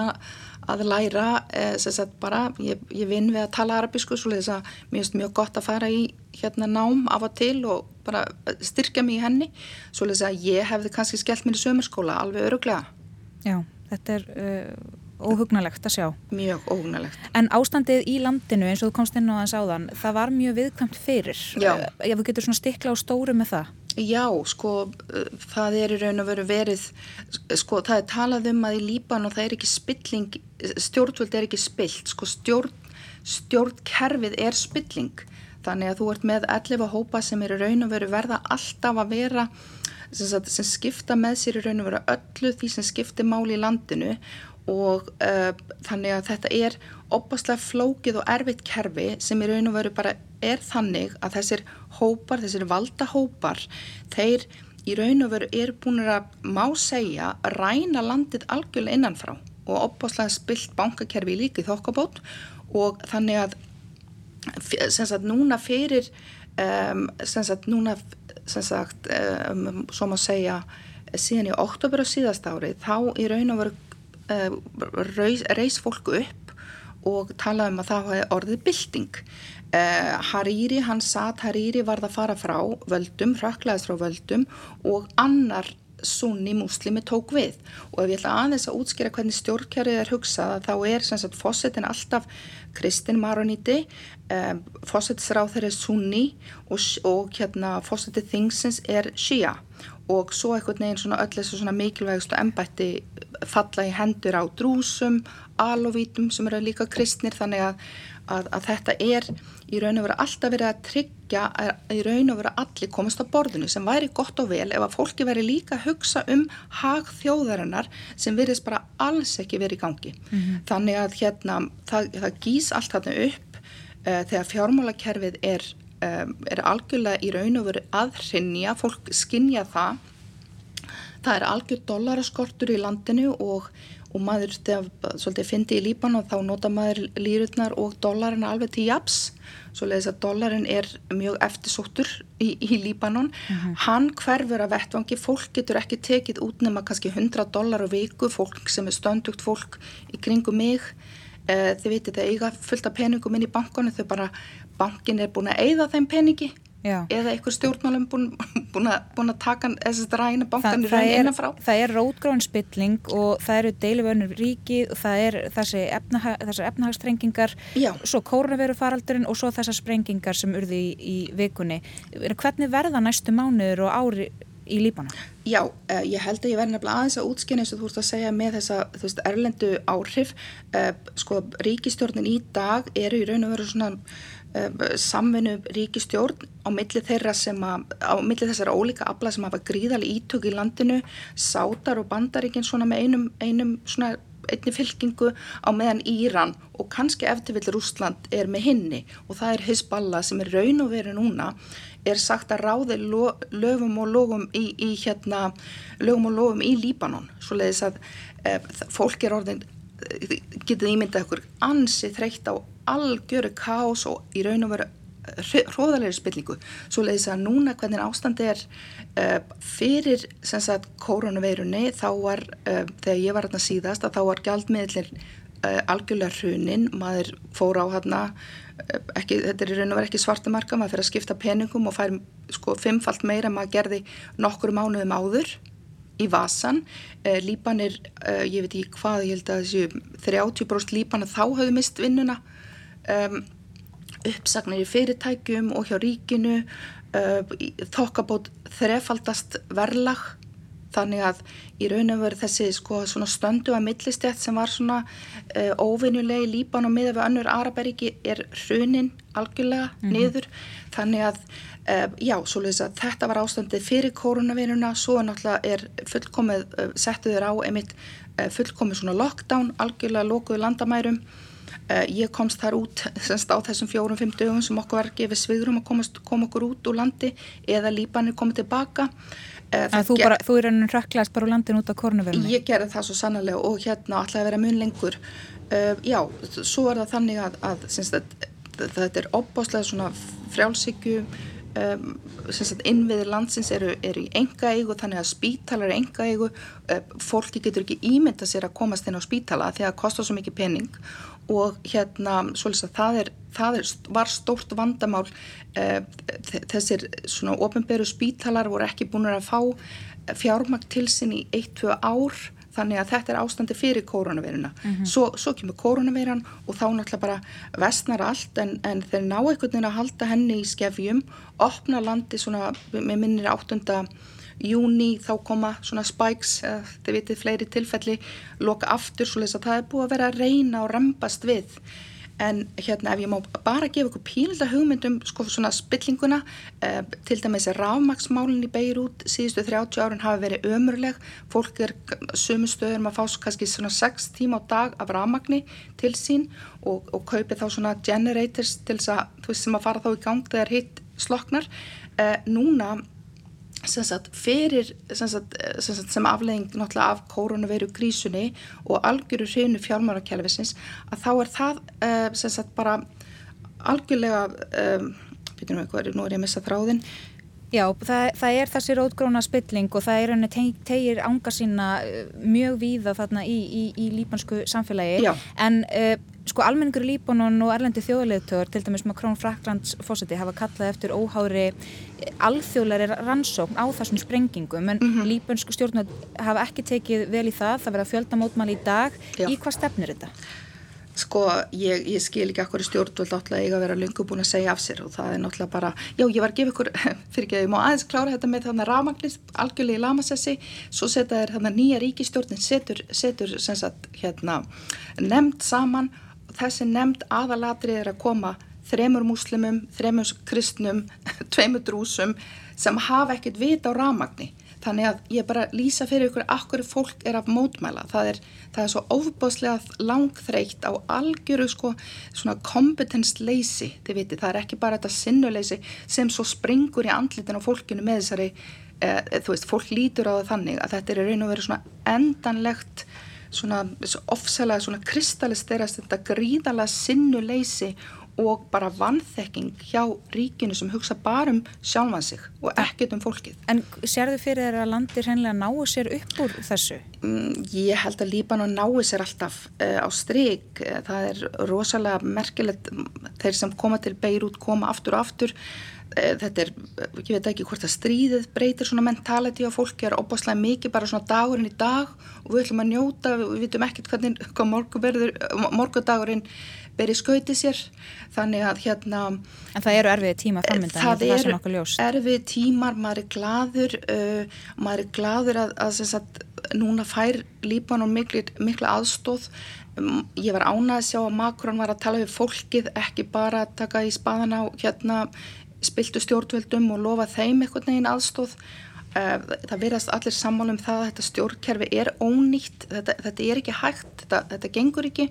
að læra eh, sagt, bara, ég, ég vinn við að tala arabísku svo leiðis að mér finnst mjög gott að fara í hérna nám af og til og bara styrkja mig í henni svo leiðis að ég hefði kannski skellt mér í sömurskóla alveg öruglega Já, þetta er uh, óhugnalegt að sjá. Mjög óhugnalegt. En ástandið í landinu eins og þú komst inn á þess áðan, það var mjög viðkvæmt fyrir. Já. Ef þú getur svona stikla á stóru með það. Já, sko, það er í raun og veru verið, sko, það er talað um að í Líban og það er ekki spilling, stjórnvöld er ekki spilt, sko, stjórn, stjórnkerfið er spilling. Þannig að þú ert með 11 hópa sem er í raun og veru verða alltaf að vera sem, sem skipta með sér í raun og veru öllu því sem skiptir máli í landinu og uh, þannig að þetta er opaslega flókið og erfitt kerfi sem í raun og veru bara er þannig að þessir hópar, þessir valda hópar, þeir í raun og veru er búin að má segja ræna landið algjörlega innanfrá og opaslega spilt bankakerfi líka í þokkabót. Og þannig að sem sagt núna fyrir um, sem sagt núna sem sagt um, svo maður segja síðan í oktober á síðast ári þá í raun og veru reys fólk upp og talaði um að það var orðið bylting. Uh, Hariri, hann satt Hariri varð að fara frá völdum, rökklaðist frá völdum og annar sunni muslimi tók við. Og ef ég ætla aðeins að útskýra hvernig stjórnkjærið er hugsað þá er sem sagt fósettin alltaf Kristin Maroníti um, fósettisráð þeirri sunni og, og hérna fósettið þingsins er Shia og svo eitthvað neginn svona öll þessu svona mikilvægustu ennbætti falla í hendur á drúsum, alovítum sem eru líka kristnir þannig að, að, að þetta er í raun og vera alltaf verið að tryggja að í raun og vera allir komast á borðinu sem væri gott og vel ef að fólki veri líka að hugsa um hag þjóðarinnar sem verðist bara alls ekki verið í gangi. Mm -hmm. Þannig að hérna það, það gís allt þarna upp uh, þegar fjármálakerfið er, um, er algjörlega í raun og veru aðrinja, fólk skinja það. Það er algjör dollaraskortur í landinu og og maður, svolítið fyndi í Líban og þá nota maður lýrutnar og dollarin alveg til japs svo leiðis að dollarin er mjög eftirsóttur í, í Líbanon uh mhm. -huh. hann hverfur að vettvangi fólk getur ekki tekið út nema kannski 100 dollar á viku, fólk sem er stöndugt fólk í kringu mig eh, þið veitir það eiga fullt af peningum inn í bankonu þau bara, bankin er búin að eigða þeim peningi Já. eða einhver stjórnmálum búin, búin, að, búin að taka þess að ræna bankanir það, það, er, það er rótgróðin spilling og það eru deilivönur ríkið og það er þessi efnaha, efnahagstrengingar svo kórnaverufaraldurinn og svo þessar sprengingar sem urði í, í vikunni hvernig verða næstu mánuður og ári í Líbana? Já, uh, ég held að ég verði nefnilega aðeins að útskynna eins og þú ert að segja með þessa veist, erlendu áhrif uh, sko ríkistjórnin í dag eru í raun og veru svona samvinnu ríkistjórn á milli þeirra sem að, á milli þessara ólíka afla sem hafa gríðali ítök í landinu, sátar og bandaríkinn svona með einum, einum svona einni fylkingu á meðan Íran og kannski eftir vill Rúsland er með hinni. Og það er Hezbollah sem er raun og veru núna er sagt að ráði lo, lögum og logum í, í hérna lögum og logum í Líbanon. Svo leiðis að e, fólk er orðin getið ímyndað okkur ansi þreytt á algjöru kás og í raun og veru hróðalegri spillingu. Svo leiðis að núna hvernig ástandi er uh, fyrir sem sagt koronaveirunni þá var uh, þegar ég var hérna síðast að þá var gjaldmiðlir uh, algjörlega hrunin. Maður fór á hérna ekki, þetta er í raun og veru ekki svartamarka maður fyrir að skipta peningum og fær sko fimmfalt meira maður gerði nokkur mánuðum áður í vasan eh, Líbanir, eh, ég veit ekki hvað ég held að þessu 30% Líbanar þá hafðu mist vinnuna. Um, uppsagnir í fyrirtækjum og hjá ríkinu uh, þokkabót þrefaldast verlag þannig að í raun og veru þessi sko, stöndu að millistjætt sem var svona uh, óvinnulegi Líban og miða við önnur Araberíki er hrunin algjörlega mm -hmm. niður. Þannig að uh, já, að þetta var ástandið fyrir koronaviruna, svo náttúrulega er fullkomið, uh, settuður á einmitt fullkomið svona lockdown algjörlega lókuðu landamærum ég komst þar út semst á þessum fjórum-fimm dögum sem okkur var gefið svigrum að koma okkur út úr landi eða Líbanir komið tilbaka Uh, þú, bara, þú er ennum rökklæst bara úr landin út á korunverðinu? Ég gerði það svo sannlega og hérna ætlaði að vera mun lengur. Uh, já, svo er það þannig að, að, þetta er opbáslega svona frjálsíkju um, innviðir landsins eru, eru í enga eigu þannig að spítalar er enga eigu. Fólki getur ekki ímynda sér að komast inn á spítala því að það kostar svo mikið pening og hérna svolítið að það er það er, var stórt vandamál eh, þessir svona ofinberu spítalar voru ekki búin að fá fjármakt til sinn í 1-2 ár þannig að þetta er ástandi fyrir koronaviruna mm -hmm. svo, svo kemur koronaviran og þá náttúrulega bara vestnar allt en, en þeir ná einhvern veginn að halda henni í skefjum opna landi svona með minnir 8. júni þá koma svona spikes þið vitið fleiri tilfelli loka aftur svo að það er búið að vera að reyna og rempast við. En hérna ef ég má bara gefa ykkur pílda hugmyndum sko svona spillinguna eh, til dæmis er rafmaksmálinn í Beirut síðustu 30 árun hafi verið ömurleg. Fólk er sömu stöður maður fá kannski svona 6 tíma á dag af rafmagni til sín og, og kaupi þá svona generators til þess að þú veist sem að fara þá í gang þegar hitt sloknar eh, núna sem, sagt, fyrir, sem, sagt, sem, sagt, sem aflegging náttúrulega af koronaviru krísunni og algjöru hreinu fjármárakjælfisins að þá er það uh, bara algjörlega, um, býtum við hvað, nú er ég að missa þráðin. Já, það, það er þessi rótgróna spilling og það er henni teg, tegir ánga sína mjög víða þarna í, í, í líbansku samfélagi Já. en uh, sko almenningur í Líbanon og erlendi þjóðleðtöður, til dæmis Makrón Fraklands fósiti hafa kallað eftir óhári alþjóðleiri rannsókn á þessum sprengingum en mm -hmm. líbansku stjórnum hafa ekki tekið vel í það, það verða fjöldamótmæli í dag, Já. í hvað stefnir þetta? Sko, ég, ég skil ekki akkur í stjórnvöld áttlega eiga að vera lungu búin að segja af sér og það er náttúrulega bara, já ég var að gefa ykkur, fyrir ekki að ég má aðeins klára þetta með þannig rafmagnist, algjörlega í lamasessi, svo setja þér þannig nýja ríkistjórnin, setur, setur sem sagt hérna nefnd saman og þessi nefnd aðalatrið er að koma þremur múslimum, þremur kristnum, tveimur drúsum sem hafa ekkert vita á rafmagni. Þannig að ég bara lýsa fyrir ykkur akkur fólk er af mótmæla. Það er, það er svo ofbáslega langþreytt á algjöru sko svona kompetensleysi þið viti, það er ekki bara þetta sinnuleysi sem svo springur í andlitin á fólkinu með þessari, eh, þú veist, fólk lítur á það þannig að þetta er raun og verið svona endanlegt svona ofsalega svona kristallisterast þetta gríðala sinnuleysi og bara vannþekking hjá ríkinu sem hugsa bara um sjálfan sig og ekkert um fólkið. En sérðu fyrir þeirra að landir hennilega náu sér upp úr þessu? Mm, ég held að Líbanon náu sér alltaf uh, á stryk. Það er rosalega merkilegt þeir sem koma til Beirut koma aftur og aftur. Uh, þetta er, ég veit ekki hvort að stríðið breytir svona mentality á fólki. Það er opaslega mikið bara svona dagurinn í dag og við ætlum að njóta, við vitum ekkert hvernig morgudagurinn beri skauti sér þannig að hérna En það eru erfið tíma framöndan það, það eru erfið tímar maður er gladur uh, maður er gladur að, að sagt, núna fær Líbanon miklu, miklu aðstóð um, ég var ánað að sjá að Makrón var að tala við fólkið ekki bara að taka í spaðan á hérna spiltu stjórnveldum og lofa þeim eitthvað neginn aðstóð það verðast allir sammálum það að þetta stjórnkerfi er ónýtt, þetta, þetta er ekki hægt, þetta, þetta gengur ekki.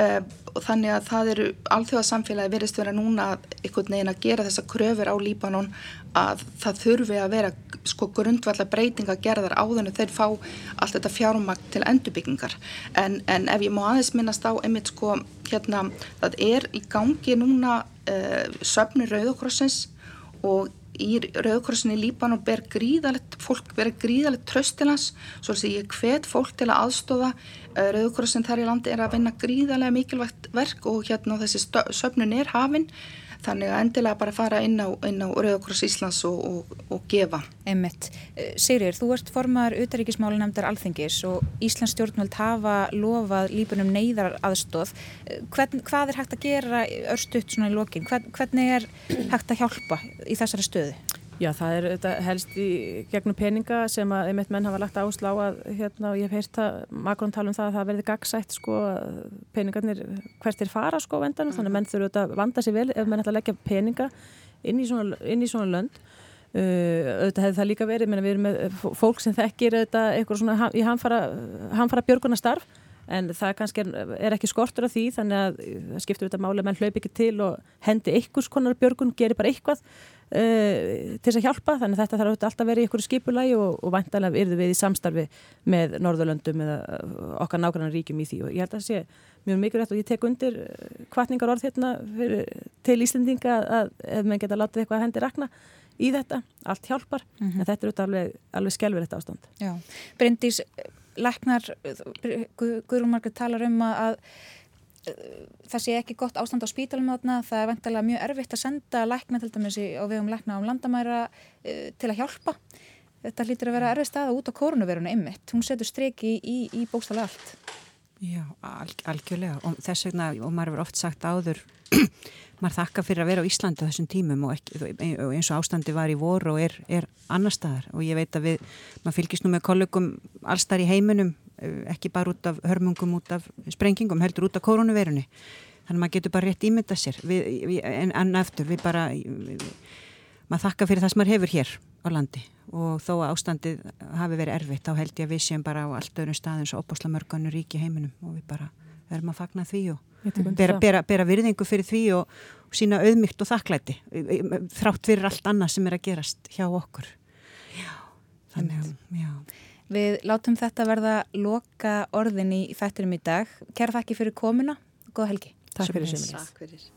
Uh, og þannig að það eru alþjóðasamfélagi verðist vera núna einhvern veginn að gera þessa kröfur á Líbanon að það þurfi að vera sko grundvallar breytinga gerðar áðunum þeir fá allt þetta fjármakt til endurbyggingar. En, en ef ég má aðeins minnast á einmitt sko hérna það er í gangi núna uh, söfnur Rauðokrossins og í Rauðkorsin í Líbanu ber gríðalegt, fólk ber gríðalegt tröst til hans, svo að ég hvet fólk til að aðstóða eh, Rauðkorsin þar í landi er að vinna gríðalega mikilvægt verk og hérna þessi söfnun er hafinn þannig að endilega bara fara inn á, á Rauðakross Íslands og, og, og gefa. Emmitt. Eh, Sigrir, þú ert formar utaríkismálinemndar alþengis og Íslands stjórnvöld hafa lofað lípunum neyðar aðstóð. Eh, hvern, hvað er hægt að gera örstuðt svona í lokin? Hvern, hvernig er hægt að hjálpa í þessari stöðu? Já, það er þetta helst í gegnum peninga sem að einmitt menn hafa lagt áslá að hérna og ég hef heyrt að Makrón tala um það að það verði gagsætt sko peningarnir hvert er fara sko vendan mm -hmm. þannig að menn þurfu þetta vanda sér vel ef menn ætla að leggja peninga inn í svona, inn í svona lönd uh, auðvitað hefði það líka verið, menn við erum með fólk sem þekkir auðvitað eitthvað svona í hamfara, hamfara björgunastarf en það kannski er, er ekki skortur af því þannig að skiptur þetta máli að menn hlaup ekki til og hendi einhvers konar björgun, gerir bara eitthvað uh, til að hjálpa þannig að þetta þarf alltaf að vera í einhverju skipulagi og, og vantanlega yrðu við í samstarfi með Norðurlöndum eða okkar nákvæmlega ríkjum í því og ég held að það sé mjög mikilvægt og ég tek undir kvartningar orð hérna fyrir, til Íslendinga að ef maður geta látið eitthvað að hendi rakna í þetta, allt hjálpar mm -hmm. en þetta er út alveg, alveg þetta ástand Já. Bryndís Læknar, Guðrún Margreth talar um að það sé ekki gott ástand á spítalum það er vantilega mjög erfitt að senda lækna til dæmis og við um lækna á landamæra uh, til að hjálpa. Þetta hlýtur að vera erfið staða út á koronaviruna ymmit, hún setur streki í, í, bókstala allt. Já, alg, algjörlega. Og þess vegna, og maður hefur oft sagt áður maður þakka fyrir að vera á Íslandi á þessum tímum og, ekki, og eins og ástandi var í voru og er, er annar staðar. Og ég veit að við, maður fylgist nú með kollegum allstar í heiminum Eh, ekki bara út af hörmungum, út af sprengingum, heldur út af koronavirunni. Þannig að maður getur bara rétt ímynda sér. Við, við, en, en eftir við bara við, maður þakka fyrir það sem maður hefur hér á landi. Og þó að ástandið hafi verið erfitt þá held ég að við séum bara á allt öðrum staðum svo opbásla mörganu ríki heiminum. Og við bara verðum að fagna því og bera, bera, bera virðingu fyrir því og, og sína auðmygt og þakklæti þrátt fyrir allt annað sem er að gerast hjá okkur. Já, þannig að já Við látum þetta verða loka orðin í þættinum í dag. Kæra þakki fyrir komuna og góða helgi. Takk fyrir semins.